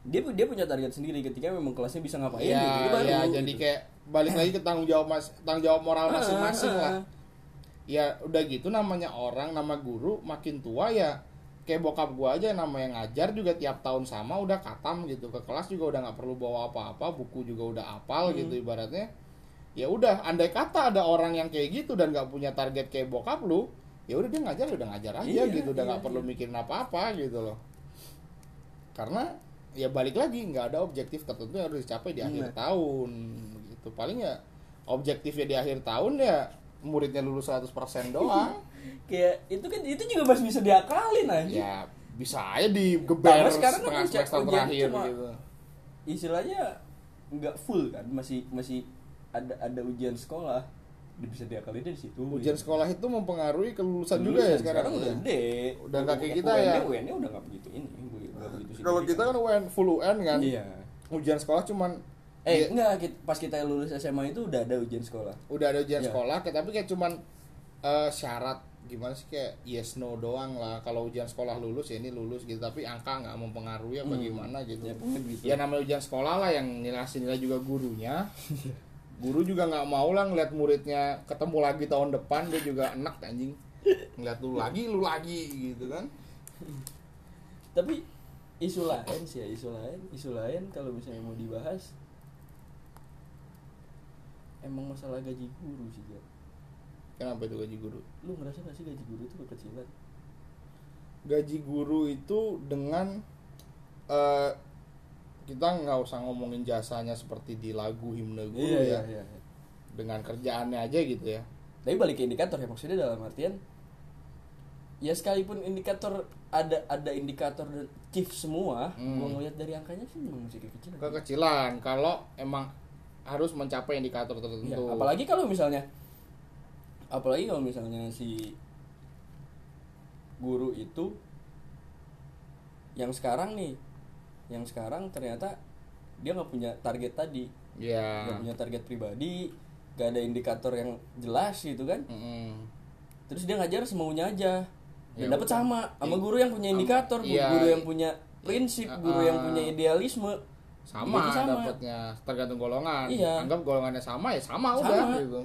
dia dia punya target sendiri ketika memang kelasnya bisa ngapain Iya, gitu, baru, iya, gitu. jadi kayak balik lagi ke tanggung jawab mas, tanggung jawab moral Ah, masing-masing ah, lah. ah. Ya udah gitu namanya orang, nama guru makin tua ya kayak bokap gua aja namanya ngajar juga tiap tahun sama udah katam gitu ke kelas juga udah nggak perlu bawa apa-apa buku juga udah apal gitu ibaratnya ya udah andai kata ada orang yang kayak gitu dan nggak punya target kayak bokap lu ya udah dia ngajar udah ngajar aja Iya, gitu udah iya, nggak perlu iya. mikirin apa-apa gitu loh karena ya balik lagi nggak ada objektif tertentu yang harus dicapai di akhir Iya. tahun gitu paling ya objektifnya di akhir tahun ya muridnya lulus 100% [LAUGHS] doang kayak itu kan itu juga masih bisa diakalin aja ya bisa aja digeber Karena sekarang kan setengah semester terakhir cuma- gitu istilahnya nggak full kan masih masih ada ada ujian sekolah bisa diakalin di situ ujian gitu. sekolah itu mempengaruhi kelulusan juga ya sekarang, udah ya? gede Udah kayak kita ya. UN udah nggak begitu ini kalau kita kan UN full UN kan. Iya. Ujian sekolah cuman eh ya, enggak pas kita lulus SMA itu udah ada ujian sekolah. Udah ada ujian Iya. sekolah tapi kayak cuman eh, syarat gimana sih kayak yes no doang lah. Kalau ujian sekolah lulus ya ini lulus gitu. Tapi angka nggak mempengaruhi apa Hmm. gimana gitu. Ya, gitu. ya namanya ujian sekolah lah yang nilai nilai juga gurunya. [LAUGHS] Guru juga nggak mau lah ngeliat muridnya ketemu lagi tahun depan dia juga enak anjing. Ngeliat lu lagi lu lagi gitu kan. Tapi isu lain sih ya isu lain. Isu lain kalau misalnya mau dibahas emang masalah gaji guru sih ya kenapa itu gaji guru? Lu ngerasa gak sih gaji guru itu kekecilan gaji guru itu dengan eh, kita nggak usah ngomongin jasanya seperti di lagu himne guru ya. iya, iya. dengan kerjaannya aja gitu ya. Tapi balik ke indikator ya maksudnya dalam artian ya sekalipun indikator ada ada indikator dan chief semua Hmm. gua ngeliat dari angkanya sih memang masih kekecilan kekecilan kalau emang harus mencapai indikator Ya, tertentu. Apalagi kalau misalnya apalagi kalau misalnya si guru itu yang sekarang nih yang sekarang ternyata dia nggak punya target tadi. Ya nggak punya target pribadi gak ada indikator yang jelas gitu kan. Mm-mm. terus dia ngajar semaunya aja Ya dapat sama sama I- guru yang punya indikator iya. guru yang punya prinsip guru yang Ah. punya idealisme. Sama, Jadi sama. dapatnya tergantung golongan. Iya. anggap golongannya sama ya sama, Sama. udah gitu.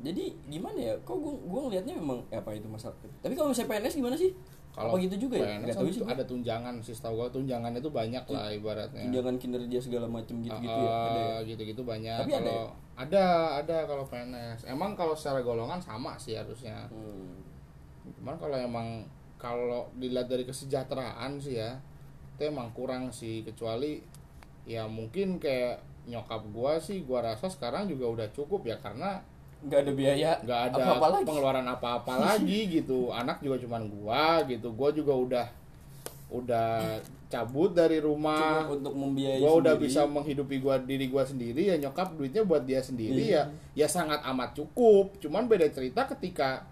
Jadi gimana ya? Kok gua gua ngelihatnya memang eh, apa itu masalah? Tapi kalau misalnya PNS gimana sih? Kalau apa gitu juga ya? PNS nggak tahu itu sih ada tunjangan sih tahu gua. Tunjangan itu banyak lah ibaratnya. tunjangan kinerja segala macam gitu-gitu ya? Ah, ada ya? gitu-gitu banyak. Tapi ada kalau ada ada kalau PNS emang kalau secara golongan sama sih harusnya. Hmm. Cuman kalau emang kalau dilihat dari kesejahteraan sih ya itu emang kurang sih. Kecuali ya mungkin kayak nyokap gua sih gua rasa sekarang juga udah cukup ya karena nggak ada biaya nggak ada apa-apa lagi. pengeluaran apa-apa [LAUGHS] lagi gitu. Anak juga cuman gua gitu. Gua juga udah udah cabut dari rumah. Cukup untuk membiayai gua udah sendiri. bisa menghidupi gua diri gua sendiri ya nyokap duitnya buat dia sendiri Iya. ya ya sangat amat cukup. Cuman beda cerita ketika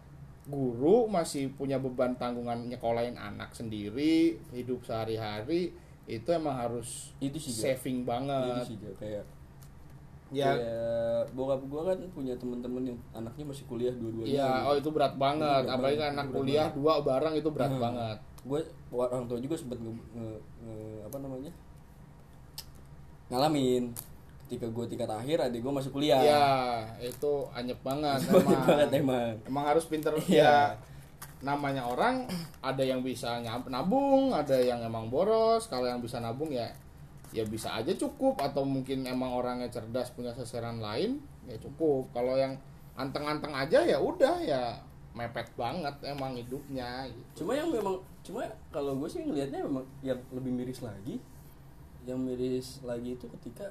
guru masih punya beban tanggungan nyekolahin anak sendiri hidup sehari-hari itu emang harus itu sih saving itu banget sih Jo. kayak ya kayak bokap gua kan punya temen-temen yang anaknya masih kuliah dua-duanya Iya, oh itu berat banget. Itu berat Apalagi banget, kan anak itu kuliah banget. dua bareng itu berat Hmm. banget. gue orang tua juga sempat nge, nge- nge- apa namanya ngalamin ketika gue tingkat akhir adik gue masuk kuliah Iya, itu anyep banget [LAUGHS] emang. banget emang Emang harus pinter Iya. ya. Namanya orang ada yang bisa nyam- nabung, ada yang emang boros. Kalau yang bisa nabung ya ya bisa aja cukup atau mungkin emang orangnya cerdas punya sasaran lain ya cukup. Kalau yang anteng-anteng aja ya udah ya mepet banget emang hidupnya gitu. cuma yang memang cuma kalau gue sih ngelihatnya memang yang lebih miris lagi yang miris lagi itu ketika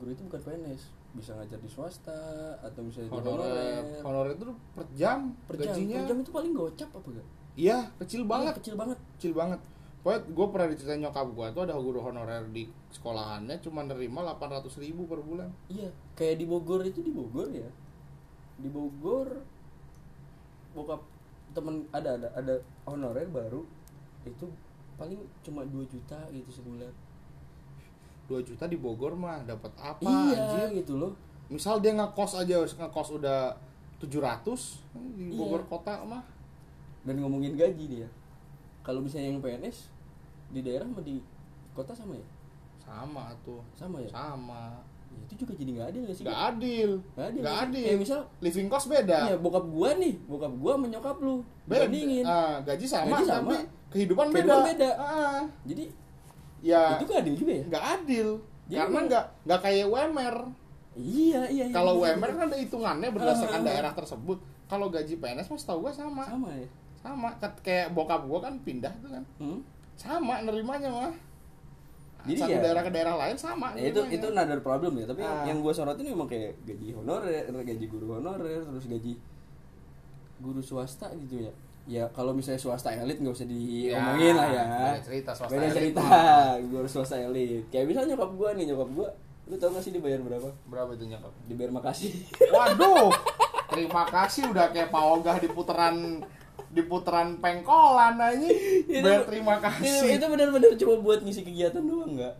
guru itu bukan PNS bisa ngajar di swasta atau misalnya di Honorer, honorer itu per jam, per jam gajinya per jam itu paling gocap apa gak Iya, kecil banget, kecil banget kecil banget. Pokoknya gue pernah diceritain nyokap gue tuh ada guru honorer di sekolahannya cuma nerima 800 ribu per bulan. Iya, kayak di Bogor itu di Bogor ya. Di Bogor bokap temen ada ada ada honorer baru itu paling cuma 2 juta gitu sebulan. 2 juta di Bogor mah dapat apa iya anjir? gitu loh. Misal dia ngekos aja, ngekos udah 700 di Iya. Bogor kota mah. Dan ngomongin gaji dia. Kalau misalnya yang PNS di daerah sama di kota sama ya sama tuh sama ya sama Ya, itu juga jadi nggak adil ya sih nggak adil Nggak adil. nggak adil Kayak misal living cost beda Iya, bokap gua nih, bokap gua menyokap lu. beda Bandingin. Ah, gaji sama Gaji sama. tapi kehidupan, Kehidupan beda, beda. Ah, Jadi ya itu gak adil juga ya? nggak adil Jadi karena nggak nggak kayak UMR Iya, iya, iya. kalau iya. UMR kan ada hitungannya berdasarkan Ah. daerah tersebut kalau gaji PNS mas tahu gua sama sama ya. sama kayak bokap gua kan pindah tuh kan Hmm? sama nerimanya mah Jadi satu ya- daerah ke daerah lain sama Ya, itu itu another problem ya, tapi Ah. yang gua sorotin memang kayak gaji honorer, gaji guru honorer, terus gaji guru swasta gitu ya. Ya kalau misalnya swasta elit nggak usah diomongin lah ya. beda cerita swasta Beda cerita, mah. [LAUGHS] guru swasta elit. Kayak misalnya nyokap gua nih, nyokap gua, lu tau gak sih dibayar berapa? berapa itu nyokap Dibayar makasih. [LAUGHS] waduh terima kasih udah kayak Pak Ogah di putaran di putaran pengkolan aja bayar terima kasih Itu, itu benar-benar cuma buat ngisi kegiatan doang nggak?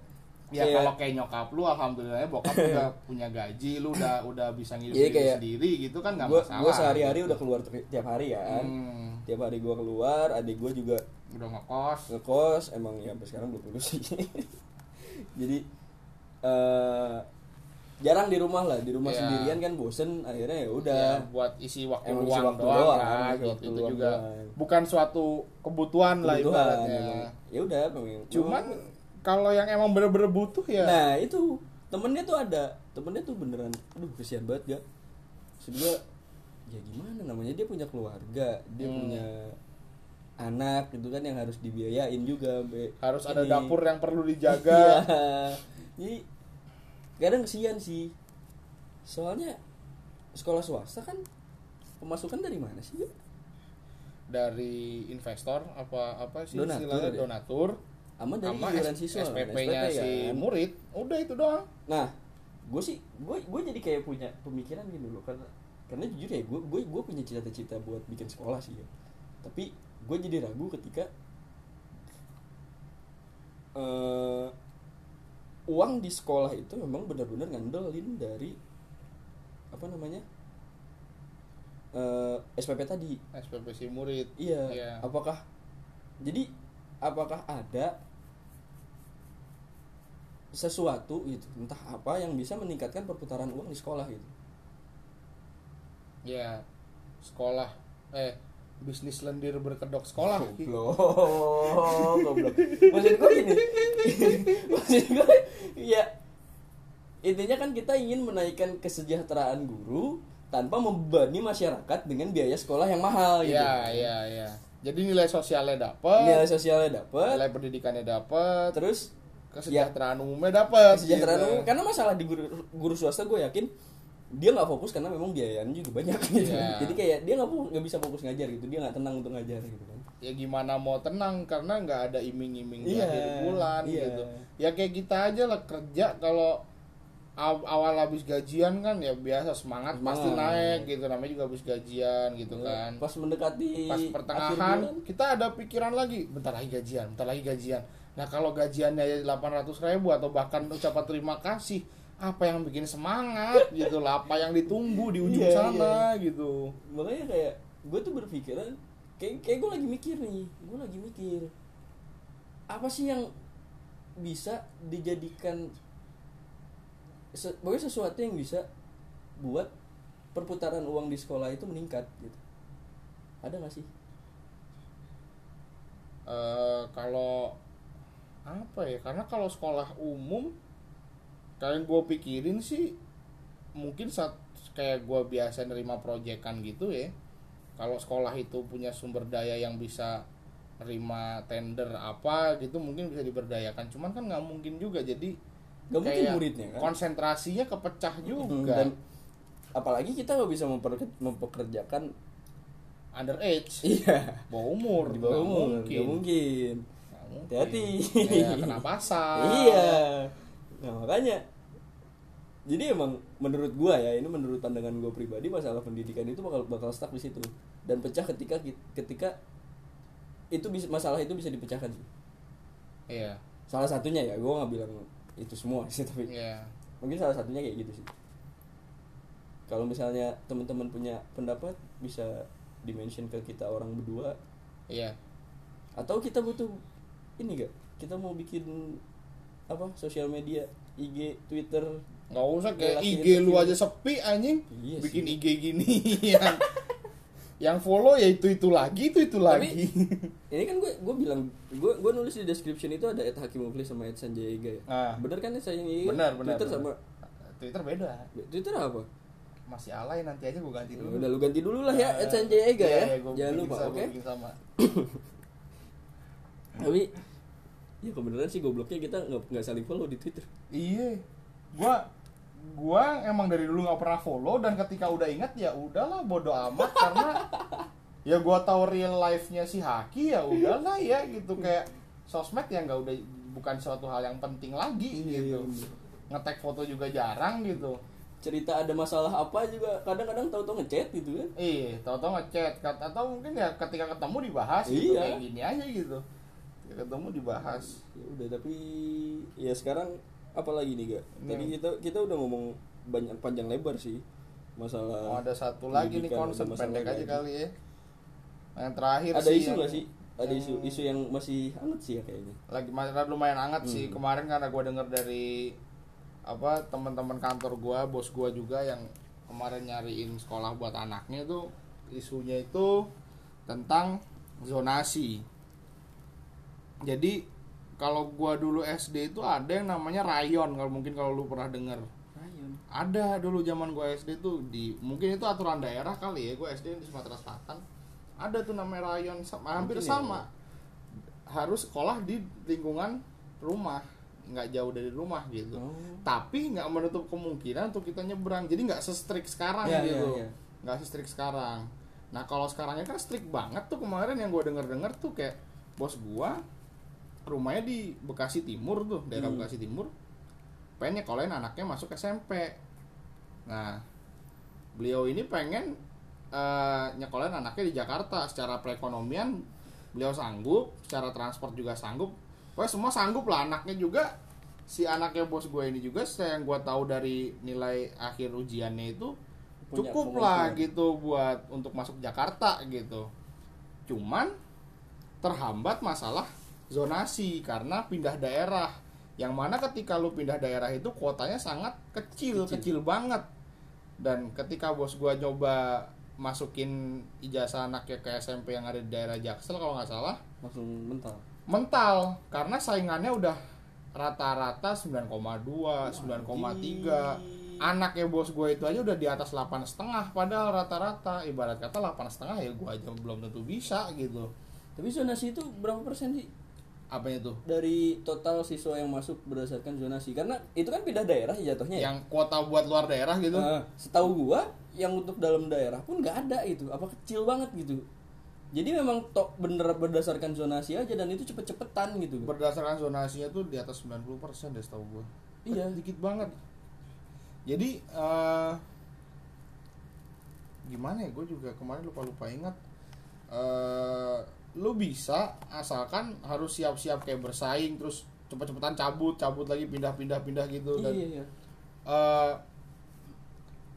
Ya Kayak- kalau kayak nyokap lu alhamdulillah bokap lu udah [LAUGHS] punya gaji, lu udah udah bisa Iya, diri kayak- sendiri gitu kan nggak masalah. gua sehari-hari gitu. udah keluar ti- tiap hari kan. Hmm, Tiap hari gua keluar, adik gua juga udah ngekos. ngekos, emang ya sampai sekarang belum lulus sih. [LAUGHS] Jadi eh jarang di rumah lah, di rumah Iya. sendirian kan bosen, akhirnya ya udah. Ya, buat isi waktu Emang luang waktu doang, doang, kan, gitu. waktu itu luang juga doang. bukan suatu kebutuhan, lah Kebutuhan, ibaratnya. emang. Ya udah, Cuman kalau yang emang bener-bener butuh ya Nah itu temennya tuh ada temennya tuh beneran aduh kesian banget gak gua ya gimana namanya dia punya keluarga dia Hmm. punya anak gitu kan yang harus dibiayain juga Be. harus ada Ini. dapur yang perlu dijaga. Iya. jadi kadang kesian sih soalnya sekolah swasta kan pemasukan dari mana sih dari investor apa apa sih Donatur istilahnya ya? donatur sama dari sama iuran siswa SPP-nya SPP si kan. murid udah itu doang Nah, gue sih, gue gue jadi kayak punya pemikiran gini loh karena karena jujur ya gue gue gue punya cita-cita buat bikin sekolah sih ya. Tapi gue jadi ragu ketika eh uang di sekolah itu memang benar-benar ngandelin dari apa namanya eh SPP tadi. SPP si murid Iya. Iya. Apakah jadi apakah ada sesuatu gitu entah apa yang bisa meningkatkan perputaran uang di sekolah gitu. Ya sekolah eh bisnis lendir berkedok sekolah. Goblok goblok. Maksud gue gini. [LAUGHS] Maksud gue ya intinya kan kita ingin menaikkan kesejahteraan guru tanpa membebani masyarakat dengan biaya sekolah yang mahal gitu. Iya, iya, iya. Jadi nilai sosialnya dapat, nilai sosialnya dapat nilai pendidikannya dapat, terus kesejahteraan umumnya dapat. kesejahteraan gitu. umum karena masalah di guru guru swasta gue yakin dia nggak fokus karena memang biayanya juga banyak gitu Iya. jadi kayak dia nggak nggak bisa fokus ngajar gitu dia nggak tenang untuk ngajar gitu kan Ya gimana mau tenang karena nggak ada iming-iming Iya, akhir bulan iya. gitu. Ya kayak kita aja lah kerja kalau aw- awal habis gajian kan ya biasa semangat, pasti naik gitu namanya juga habis gajian gitu Iya. kan. pas mendekati pas pertengahan bulan, kita ada pikiran lagi bentar lagi gajian bentar lagi gajian nah kalau gajiannya 800 ribu atau bahkan ucapan terima kasih apa yang bikin semangat [LAUGHS] gitu lah? Apa yang ditunggu di ujung Iya, sana gitu? Makanya kayak gue tuh berpikiran kayak kayak gue lagi mikir nih gue lagi mikir apa sih yang bisa dijadikan se- pokoknya sesuatu yang bisa buat perputaran uang di sekolah itu meningkat gitu. Ada gak sih? Eh, kalau apa ya karena kalau sekolah umum kalian gue pikirin sih mungkin saat kayak gue biasa nerima proyekan gitu ya kalau sekolah itu punya sumber daya yang bisa nerima tender apa gitu mungkin bisa diberdayakan cuman kan nggak mungkin juga jadi Nggak mungkin muridnya, kan? konsentrasinya kepecah juga dan apalagi kita nggak bisa mempekerjakan underage iya bawah umur di bawah umur mungkin. Nggak mungkin. Hati-hati. Iya, [LAUGHS] kena pasal iya. Nah makanya. Jadi emang menurut gua ya ini menurut pandangan gua pribadi masalah pendidikan itu bakal bakal stuck di situ. Dan pecah ketika ketika itu bisa masalah itu bisa dipecahkan sih. Iya. Salah satunya ya gua nggak bilang itu semua sih tapi iya. mungkin salah satunya kayak gitu sih. Kalau misalnya teman-teman punya pendapat bisa dimention ke kita orang berdua. Iya. Atau kita butuh ini gak kita mau bikin apa? Sosial media IG Twitter. Nggak usah kayak IG lu aja. sepi anjing. Iya bikin sih. IG gini. Yang yang follow ya itu itu lagi itu itu Tapi- lagi. ini kan gue gue bilang gue gue nulis di description itu ada Ed Hakim Muflis sama Ed Sanjay Ega ya? Ah. bener kan Ed Sanjay Ega benar benar Twitter benar. sama Twitter beda. Twitter apa? Masih alay nanti aja gue ganti Ya dulu. udah lu ganti dulu lah ya Ed Sanjay Ega Iya, ya. gua jangan lupa oke? sama. Tapi ya kebenaran sih gobloknya kita nggak nggak saling follow di Twitter iya gua gua emang dari dulu nggak pernah follow dan ketika udah ingat ya udahlah bodo amat karena [LAUGHS] ya gua tahu real life-nya si Haki ya udahlah ya gitu kayak sosmed ya nggak udah bukan suatu hal yang penting lagi Iya, gitu iya. ngetek foto juga jarang gitu cerita ada masalah apa juga kadang-kadang tahu-tahu ngechat gitu kan Iya, tau-tau ngechat atau mungkin ya ketika ketemu dibahas gitu Iya. kayak gini aja gitu. Ketika ketemu dibahas. ya udah tapi ya sekarang apalagi nih gak Ini- tadi kita kita udah ngomong banyak panjang lebar sih masalah Oh, ada satu lagi nih concern masalah pendek aja kali ya. Yang terakhir ada sih isu nggak sih? Ada isu isu yang masih hangat sih ya kayaknya. Lagi masih lumayan hangat sih. Hmm. kemarin karena gue denger dari apa teman-teman kantor gua bos gua juga yang kemarin nyariin sekolah buat anaknya tuh isunya itu tentang zonasi jadi kalau gua dulu SD itu ada yang namanya rayon kalau mungkin kalau lu pernah denger. Ryan ada dulu zaman gua SD tuh di mungkin itu aturan daerah kali ya gua SD di Sumatera Selatan. Ada tuh namanya rayon sama, hampir Mungkin ya. sama. Harus sekolah di lingkungan rumah nggak jauh dari rumah gitu. Oh. Tapi nggak menutup kemungkinan untuk kita nyebrang jadi nggak se-strict sekarang Ya, gitu. ya, ya. nggak se-strict sekarang. Nah kalau sekarangnya kan strict banget tuh kemarin yang gue denger denger tuh kayak bos gua rumahnya di Bekasi Timur tuh daerah Hmm. Bekasi Timur. Pengen nyekolahin anaknya masuk SMP nah beliau ini pengen eh, nyekolahin anaknya di Jakarta. Secara perekonomian beliau sanggup. Secara transport juga sanggup. Pokoknya semua sanggup lah. Anaknya juga si anaknya bos gue ini juga saya yang gue tahu dari nilai akhir ujiannya itu Punya cukup lah gitu buat untuk masuk Jakarta gitu. Cuman terhambat masalah zonasi karena pindah daerah. Yang mana ketika lu pindah daerah itu kuotanya sangat kecil kecil, Kecil. banget. Dan ketika bos gua coba masukin ijazah anaknya ke SMP yang ada di daerah Jaksel kalau nggak salah langsung mental. mental. Karena saingannya udah rata-rata 9,2 9,3 anaknya bos gue itu aja udah di atas 8 setengah padahal rata-rata. Ibarat kata 8 setengah ya gue aja belum tentu bisa gitu. Tapi zonasi itu berapa persen sih apanya tuh? Dari total siswa yang masuk berdasarkan zonasi karena itu kan pindah daerah ya jatuhnya ya? yang kuota buat luar daerah gitu? Nah, setahu gua yang untuk dalam daerah pun nggak ada itu. Apa kecil banget gitu. Jadi memang tok bener berdasarkan zonasi aja dan itu cepet-cepetan gitu. Berdasarkan zonasinya tuh di atas 90% deh setahu gue Iya. dikit banget. Jadi eh gimana ya? Gue juga kemarin lupa lupa ingat. Eh lu bisa asalkan harus siap-siap kayak bersaing terus cepet-cepetan cabut cabut lagi pindah-pindah pindah gitu dan iya iya. eh,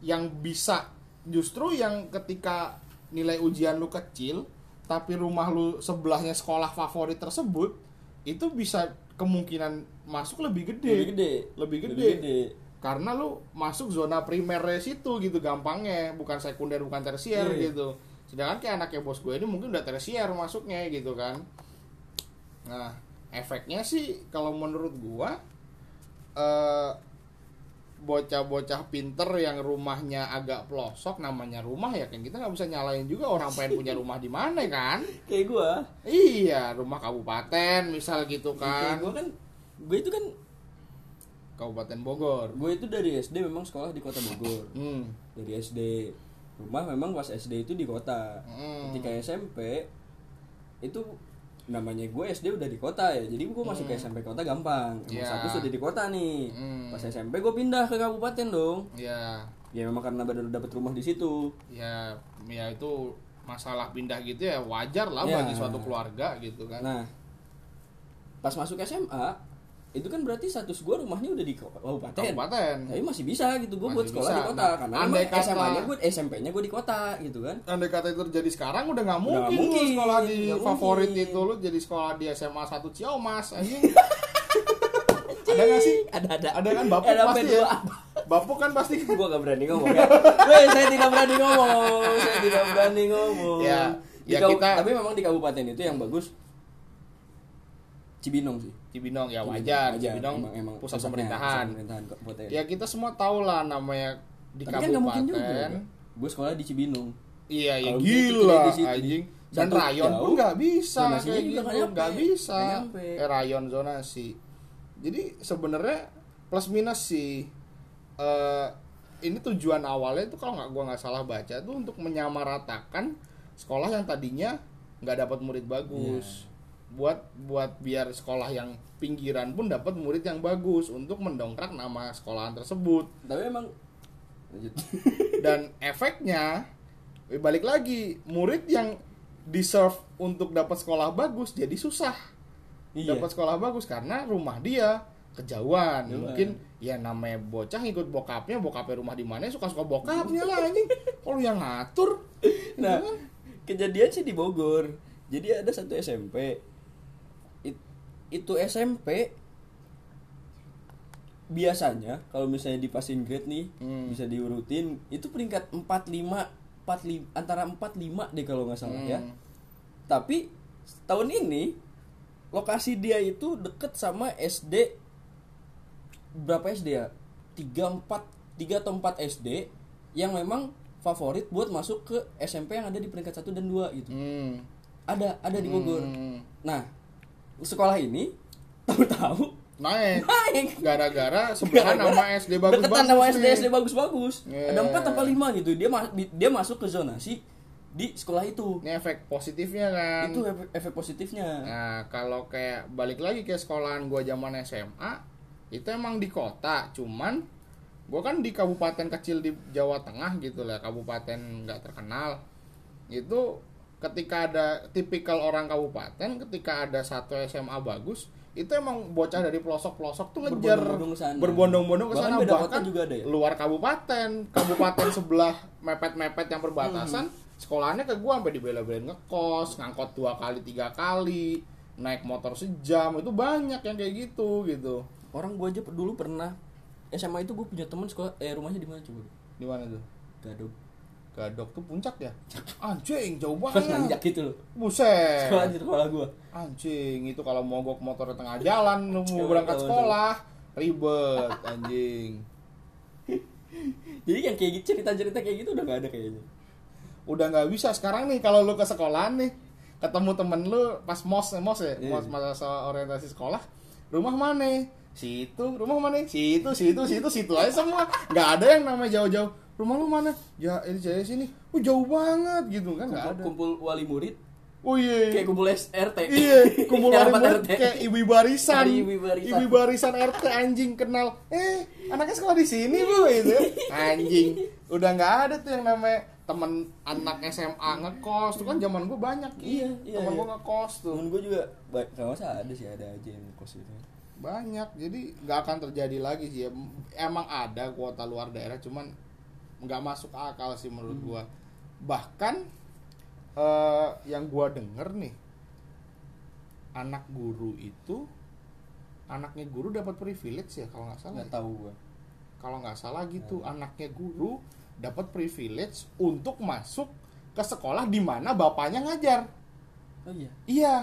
yang bisa justru yang ketika nilai ujian lu kecil tapi rumah lu sebelahnya sekolah favorit tersebut itu bisa kemungkinan masuk lebih gede. Lebih gede. Lebih gede. lebih gede. Karena lu masuk zona primernya situ gitu gampangnya bukan sekunder bukan tersier Iya, iya. gitu sedangkan kayak anaknya bos gue ini mungkin udah tersier masuknya gitu kan. Nah efeknya sih kalau menurut gua eh bocah-bocah pinter yang rumahnya agak pelosok namanya rumah ya kan kita nggak bisa nyalain juga orang pengen punya [LAUGHS] rumah di mana kan? Kayak gua. Iya rumah kabupaten misal gitu kan. kayak gua kan gue itu kan kabupaten Bogor. Gue itu dari SD memang sekolah di kota Bogor. Hmm. dari SD rumah memang pas SD itu di kota. Hmm. ketika SMP itu namanya gue SD udah di kota ya. Jadi gue masuk ke SMP kota gampang. Emang Ya. satu sudah di kota nih. Hmm. pas SMP gue pindah ke kabupaten dong. Ya. Ya memang karena baru dapat rumah di situ. Ya ya itu masalah pindah gitu ya wajar lah Ya. bagi suatu keluarga gitu kan. Nah pas masuk SMA itu kan berarti status gue rumahnya udah di kabupaten. Kabupaten. Tapi masih bisa gitu gue buat sekolah bisa. di kota Nah, karena andai kata- SMA-nya gue SMP-nya gue di kota gitu kan. Andai kata itu terjadi sekarang udah nggak Udah mungkin, nggak mungkin, lu sekolah di nggak favorit mungkin. itu lu jadi sekolah di SMA 1 Ciamas anjing. [LAUGHS] Ada nggak sih? Ada ada. Ada kan? Bapuk Ada pasti ya. Bapuk kan pasti. [LAUGHS] Gue gak berani ngomong ya. Weh, saya tidak berani ngomong. Saya tidak berani ngomong. Ya, Di ya kita- tapi memang di kabupaten itu yang bagus Cibinong sih Cibinong ya wajar, Cibinong emang, emang pusat pemerintahan. pemerintahan kabupaten Ya kita semua tahu lah namanya di tapi kan gak mungkin juga kabupaten. gue sekolah di Cibinong Iya, ya gila di situ. anjing. Dan Satu rayon pun jauh, nggak bisa kayak gitu, nggak bisa. Eh, rayon zonasi. Jadi sebenarnya plus minus sih. eh ini tujuan awalnya itu kalau nggak gua nggak salah baca tuh untuk menyamaratakan sekolah yang tadinya nggak dapat murid bagus. Iya. Buat buat biar sekolah yang pinggiran pun dapat murid yang bagus untuk mendongkrak nama sekolahan tersebut tapi emang lanjut [LAUGHS] dan efeknya eh, balik lagi murid yang deserve untuk dapat sekolah bagus jadi susah Iya. dapat sekolah bagus karena rumah dia kejauhan Kejauhan. mungkin ya namanya bocah ikut bokapnya bokapnya rumah di mana suka suka bokapnya lah anjing kalau yang ngatur Nah, gitu kan. kejadian sih di Bogor. Jadi ada satu SMP. It- itu SMP biasanya kalau misalnya di passing grade nih Hmm. bisa diurutin itu peringkat 45 45 antara 45 deh kalau nggak salah ya. Hmm. Tapi tahun ini lokasi dia itu deket sama SD berapa SD ya? 3 4 3 atau 4 SD yang memang favorit buat masuk ke SMP yang ada di peringkat 1 dan 2 gitu. Hmm. Ada ada di Bogor. Hmm. Nah, sekolah ini tahu-tahu naik naik gara-gara sebelahan nama SD bagus Deketan sama SD SD bagus-bagus. Iya. Ada 4 apa 5 gitu. Dia ma- di- dia masuk ke zonasi di sekolah itu. ini efek positifnya kan Itu efek, efek positifnya. Nah, kalau kayak balik lagi ke sekolahan gua zaman SMA, itu emang di kota, cuman gua kan di kabupaten kecil di Jawa Tengah gitu lah, kabupaten nggak terkenal. Itu ketika ada tipikal orang kabupaten, ketika ada satu SMA bagus, itu emang bocah dari pelosok-pelosok tuh ngejar Berbondong-bondong ke sana. Bahkan bahkan juga ada ya? luar kabupaten kabupaten [LAUGHS] sebelah mepet-mepet yang perbatasan Hmm. sekolahnya ke gua sampai dibela-belain ngekos ngangkot dua kali tiga kali naik motor sejam itu banyak yang kayak gitu gitu Orang gua aja dulu pernah SMA itu gue punya teman sekolah eh rumahnya di mana coba? di mana tuh Gadok. Gadok tuh puncak ya? Anjing jauh banget. nanjak gitu loh. buset. Sekolah di sekolah gua. anjing itu kalau mogok motor di tengah jalan lu mau berangkat sekolah. ribet anjing. [LAUGHS] Jadi yang kayak gitu cerita-cerita kayak gitu udah gak ada kayaknya. udah nggak bisa. Sekarang nih kalau lu ke sekolah nih ketemu temen lu pas mos mos ya? Iya. mos masa orientasi sekolah. Rumah mana? Situ. Rumah mana? Situ situ situ situ aja semua. Nggak ada yang namanya jauh-jauh rumah lu mana ya ini saya sini oh jauh banget gitu kan nggak Kumpul, ada kumpul wali murid oh iya kayak kumpul SRT. Iya, kumpul [LAUGHS] rapat murid RT. kayak ibu barisan. Ibu barisan. Ibu barisan RT anjing kenal. Eh, anaknya sekolah di sini, Bu, itu. [LAUGHS] Anjing. Udah nggak ada tuh yang namanya temen anak SMA ngekos tuh kan zaman gue banyak Iya, iya, temen iya. gue ngekos tuh Temen gue juga kalau masa ada sih ada aja yang kos itu. banyak jadi nggak akan terjadi lagi sih ya. emang ada kuota luar daerah cuman nggak masuk akal sih menurut Hmm. gua bahkan eh, yang gua denger nih anak guru itu anaknya guru dapat privilege ya kalau nggak salah Nggak tahu gua. kalau nggak salah gitu anaknya guru dapat privilege untuk masuk ke sekolah di mana bapaknya ngajar Oh iya. Iya.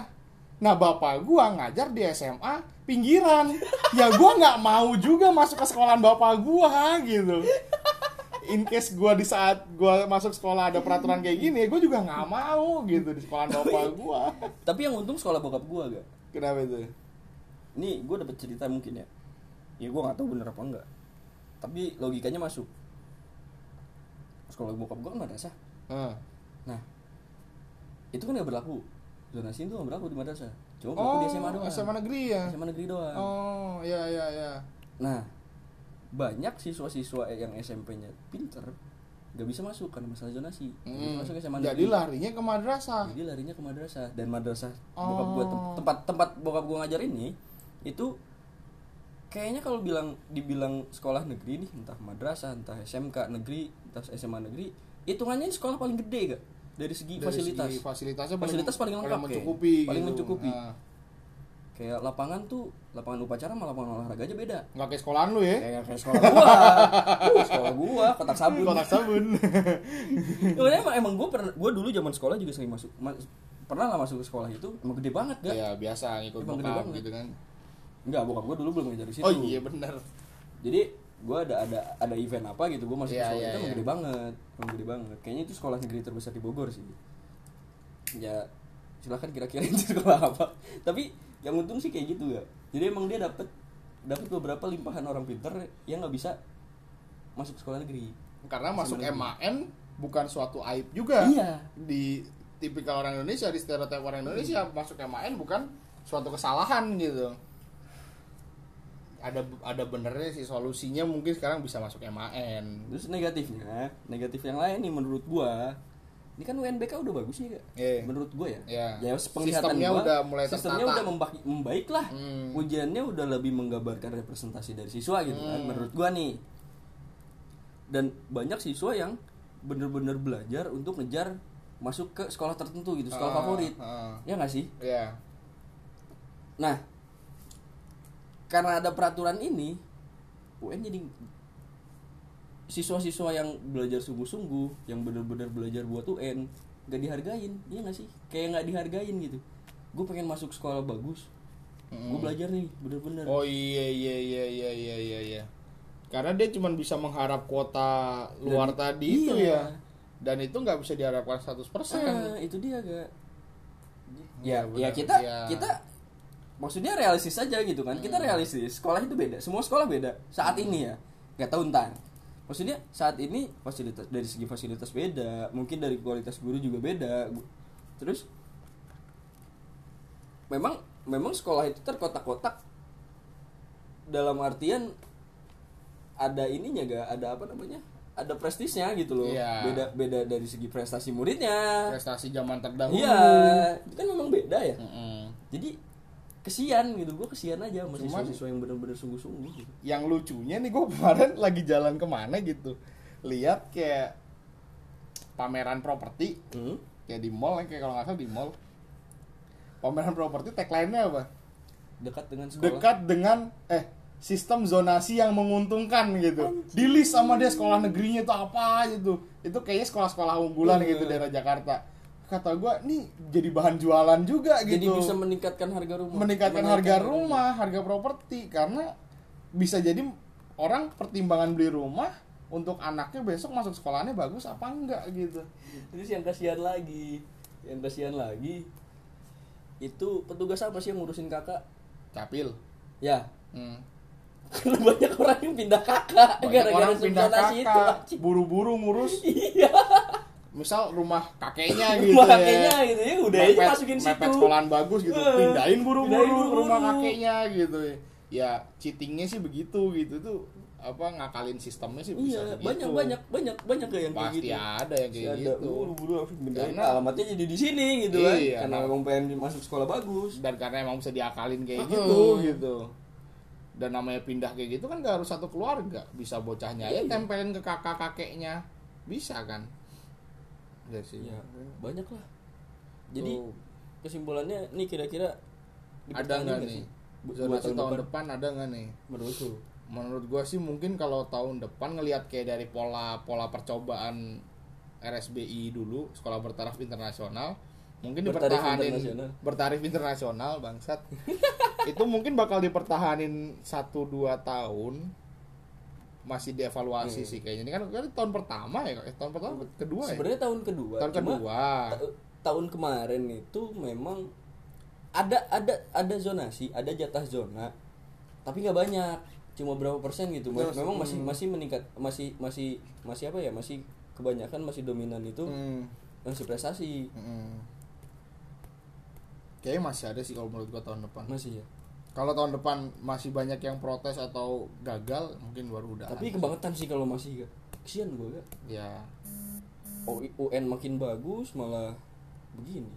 Nah bapak gua ngajar di SMA pinggiran. ya gua nggak mau juga masuk ke sekolahan bapak gua gitu. In case gua di saat gua masuk sekolah ada peraturan kayak gini, gua juga nggak mau gitu di sekolahan bapak [LAUGHS] gua. Tapi yang untung sekolah bokap gua gak. Kenapa itu? Ini gue dapet cerita mungkin ya. Ya gue nggak tahu bener apa enggak. Tapi logikanya masuk. Sekolah bokap gue kan madrasah. Hah. Nah, itu kan nggak berlaku. Zonasi itu nggak berlaku di madrasah. Cuma berlaku Oh, di SMA doang. SMA negeri ya. SMA negeri doang. Oh, ya ya ya. Nah, banyak siswa-siswa yang SMP-nya pinter nggak bisa masuk karena masalah zonasi. Bisa Hmm. masuk SMA Jadi negeri. larinya ke madrasah. Jadi larinya ke madrasah dan madrasah bokap gua tem- Oh. tempat tempat bokap gua ngajar ini itu kayaknya kalau bilang dibilang sekolah negeri nih entah madrasah entah SMK negeri entah SMA negeri hitungannya ini sekolah paling gede gak dari segi Dari fasilitas segi fasilitasnya Fasilitas paling lengkap, kayak. mencukupi Paling gitu. mencukupi. Nah, kayak lapangan tuh lapangan upacara sama lapangan olahraga aja beda nggak kayak sekolahan lu ya kayak kayak sekolah gua Uh, sekolah gua kotak sabun kotak sabun [LAUGHS] Sebenarnya emang, emang gue pernah gue dulu zaman sekolah juga sering masuk mas- pernah lah masuk ke sekolah itu emang gede banget gak? ya biasa ngikut Emang gede banget. gitu kan Enggak, bokap gue dulu belum ngajar di situ. oh iya benar Jadi gue ada ada ada event apa gitu gue masuk ke sekolah iya, itu iya. gede banget, emang gede banget. Kayaknya itu sekolah negeri terbesar di Bogor sih. Ya silahkan kira-kira [LAUGHS] itu sekolah apa. Tapi yang untung sih kayak gitu ya. Jadi emang dia dapat dapat beberapa limpahan orang pinter yang nggak bisa masuk sekolah negeri. karena masuk. MAN bukan suatu aib juga Iya. di tipikal orang Indonesia di stereotip orang Indonesia masuk MAN bukan suatu kesalahan gitu ada ada benernya sih solusinya mungkin sekarang bisa masuk MAN Terus negatifnya, negatif yang lain nih menurut gua, ini kan UNBK udah bagus nih kak. Iya. Menurut gua ya. Iya. Ya penglihatan Sistemnya gua, udah mulai sistemnya tertata. udah memba- membaik lah. Hmm. Ujiannya udah lebih menggambarkan representasi dari siswa gitu kan. Hmm. Menurut gua nih. Dan banyak siswa yang bener-bener belajar untuk ngejar masuk ke sekolah tertentu gitu, sekolah Ah, favorit. ah. Ya nggak sih? ya Nah, karena ada peraturan ini, UN jadi siswa-siswa yang belajar sungguh-sungguh, yang benar-benar belajar buat UN, gak dihargain, iya gak sih? Kayak nggak dihargain gitu. Gue pengen masuk sekolah bagus, gue Mm. belajar nih, bener-bener. oh iya iya iya iya iya iya iya karena dia cuma bisa mengharap kuota luar Dan- tadi iya. itu ya dan itu nggak bisa diharapkan 100% Ah, itu dia gak. Ya, ya benar. kita Iya. kita maksudnya realistis aja gitu kan. Kita realistis. Sekolah itu beda. Semua sekolah beda saat ini ya. Gak tahu ntar. Maksudnya saat ini fasilitas dari segi fasilitas beda, mungkin dari kualitas guru juga beda. Terus memang memang sekolah itu terkotak-kotak dalam artian ada ininya gak ada apa namanya ada prestisnya gitu loh Iya. beda beda dari segi prestasi muridnya prestasi zaman terdahulu Iya, itu kan memang beda ya. Mm-mm. Jadi kesian gitu, gue kesian aja sama Cuman- siswa-siswa yang benar-benar sungguh-sungguh gitu. yang lucunya nih gue [LAUGHS] kemarin lagi jalan ke mana gitu lihat kayak pameran properti Hmm? kayak di mall kayak kalau nggak salah di mall pameran properti tagline-nya apa Dekat dengan sekolah. dekat dengan eh sistem zonasi yang menguntungkan gitu di list sama dia sekolah negerinya itu apa gitu itu kayaknya sekolah-sekolah unggulan Iya. gitu daerah Jakarta kata gua nih jadi bahan jualan juga gitu Jadi bisa meningkatkan harga rumah. meningkatkan harga rumah, harga properti karena bisa jadi orang pertimbangan beli rumah untuk anaknya besok masuk sekolahnya bagus apa enggak gitu. Terus yang kasihan lagi, yang kasihan lagi itu petugas apa sih yang ngurusin kakak? Capil. Ya, Hmm. karena banyak orang yang pindah kakak gara-gara orang pindah kakak, buru-buru ngurus Iya, misal rumah kakeknya gitu rumah ya. kakeknya gitu ya, udah aja masukin situ. mepet sekolahan bagus gitu, Eh, pindahin buru-buru ke buru-buru. rumah kakeknya gitu. Ya, cheatingnya sih begitu gitu tuh apa ngakalin sistemnya sih bisa Iya, banyak banyak banyak banyak kayak yang kayak Pasti gitu. ada yang kayak gitu. ada buru-buru langsung pindahin Karena- alamatnya jadi di sini gitu kan Iya, karena nah. memang pengen masuk sekolah bagus dan karena emang bisa diakalin kayak gitu gitu dan namanya pindah kayak gitu kan gak harus satu keluarga bisa bocahnya ya Iya. tempelin ke kakak kakeknya bisa kan ya sih. Ya banyak lah jadi Tuh, kesimpulannya nih kira-kira ada nggak nih? zonasi buat tahun, depan. ada nggak nih? Menurut lu? Menurut gua sih mungkin kalau tahun depan ngelihat kayak dari pola pola percobaan RSBI dulu sekolah bertaraf internasional mungkin Bertaraf dipertahanin internasional. bertarif internasional bangsat. [LAUGHS] Itu mungkin bakal dipertahanin satu dua tahun masih dievaluasi Hmm. sih kayaknya. Ini kan, kan tahun pertama ya eh, tahun pertama kedua ya? Sebenarnya tahun kedua tahun cuma kedua. ta- tahun kemarin itu memang ada ada ada zonasi ada jatah zona tapi nggak banyak cuma berapa persen gitu. Mas- memang masih hmm. masih meningkat masih masih masih apa ya masih kebanyakan masih dominan itu Hmm, masih prestasi hmm. kayaknya masih ada sih kalau menurut gua tahun depan. Masih ya kalau tahun depan masih banyak yang protes atau gagal mungkin baru udah tapi kebangetan sih kalau masih kesian gue gak ya UN makin bagus malah begini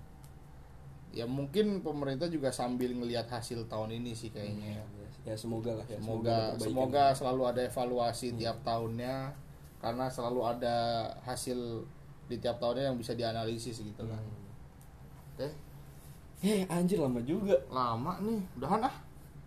ya mungkin pemerintah juga sambil ngelihat hasil tahun ini sih kayaknya hmm, ya, ya, ya semoga lah ya, semoga semoga selalu ada evaluasi hmm. tiap tahunnya karena selalu ada hasil di tiap tahunnya yang bisa dianalisis gitu kan hmm. oke okay. Eh, anjir lama juga. Lama nih. Udahan ah.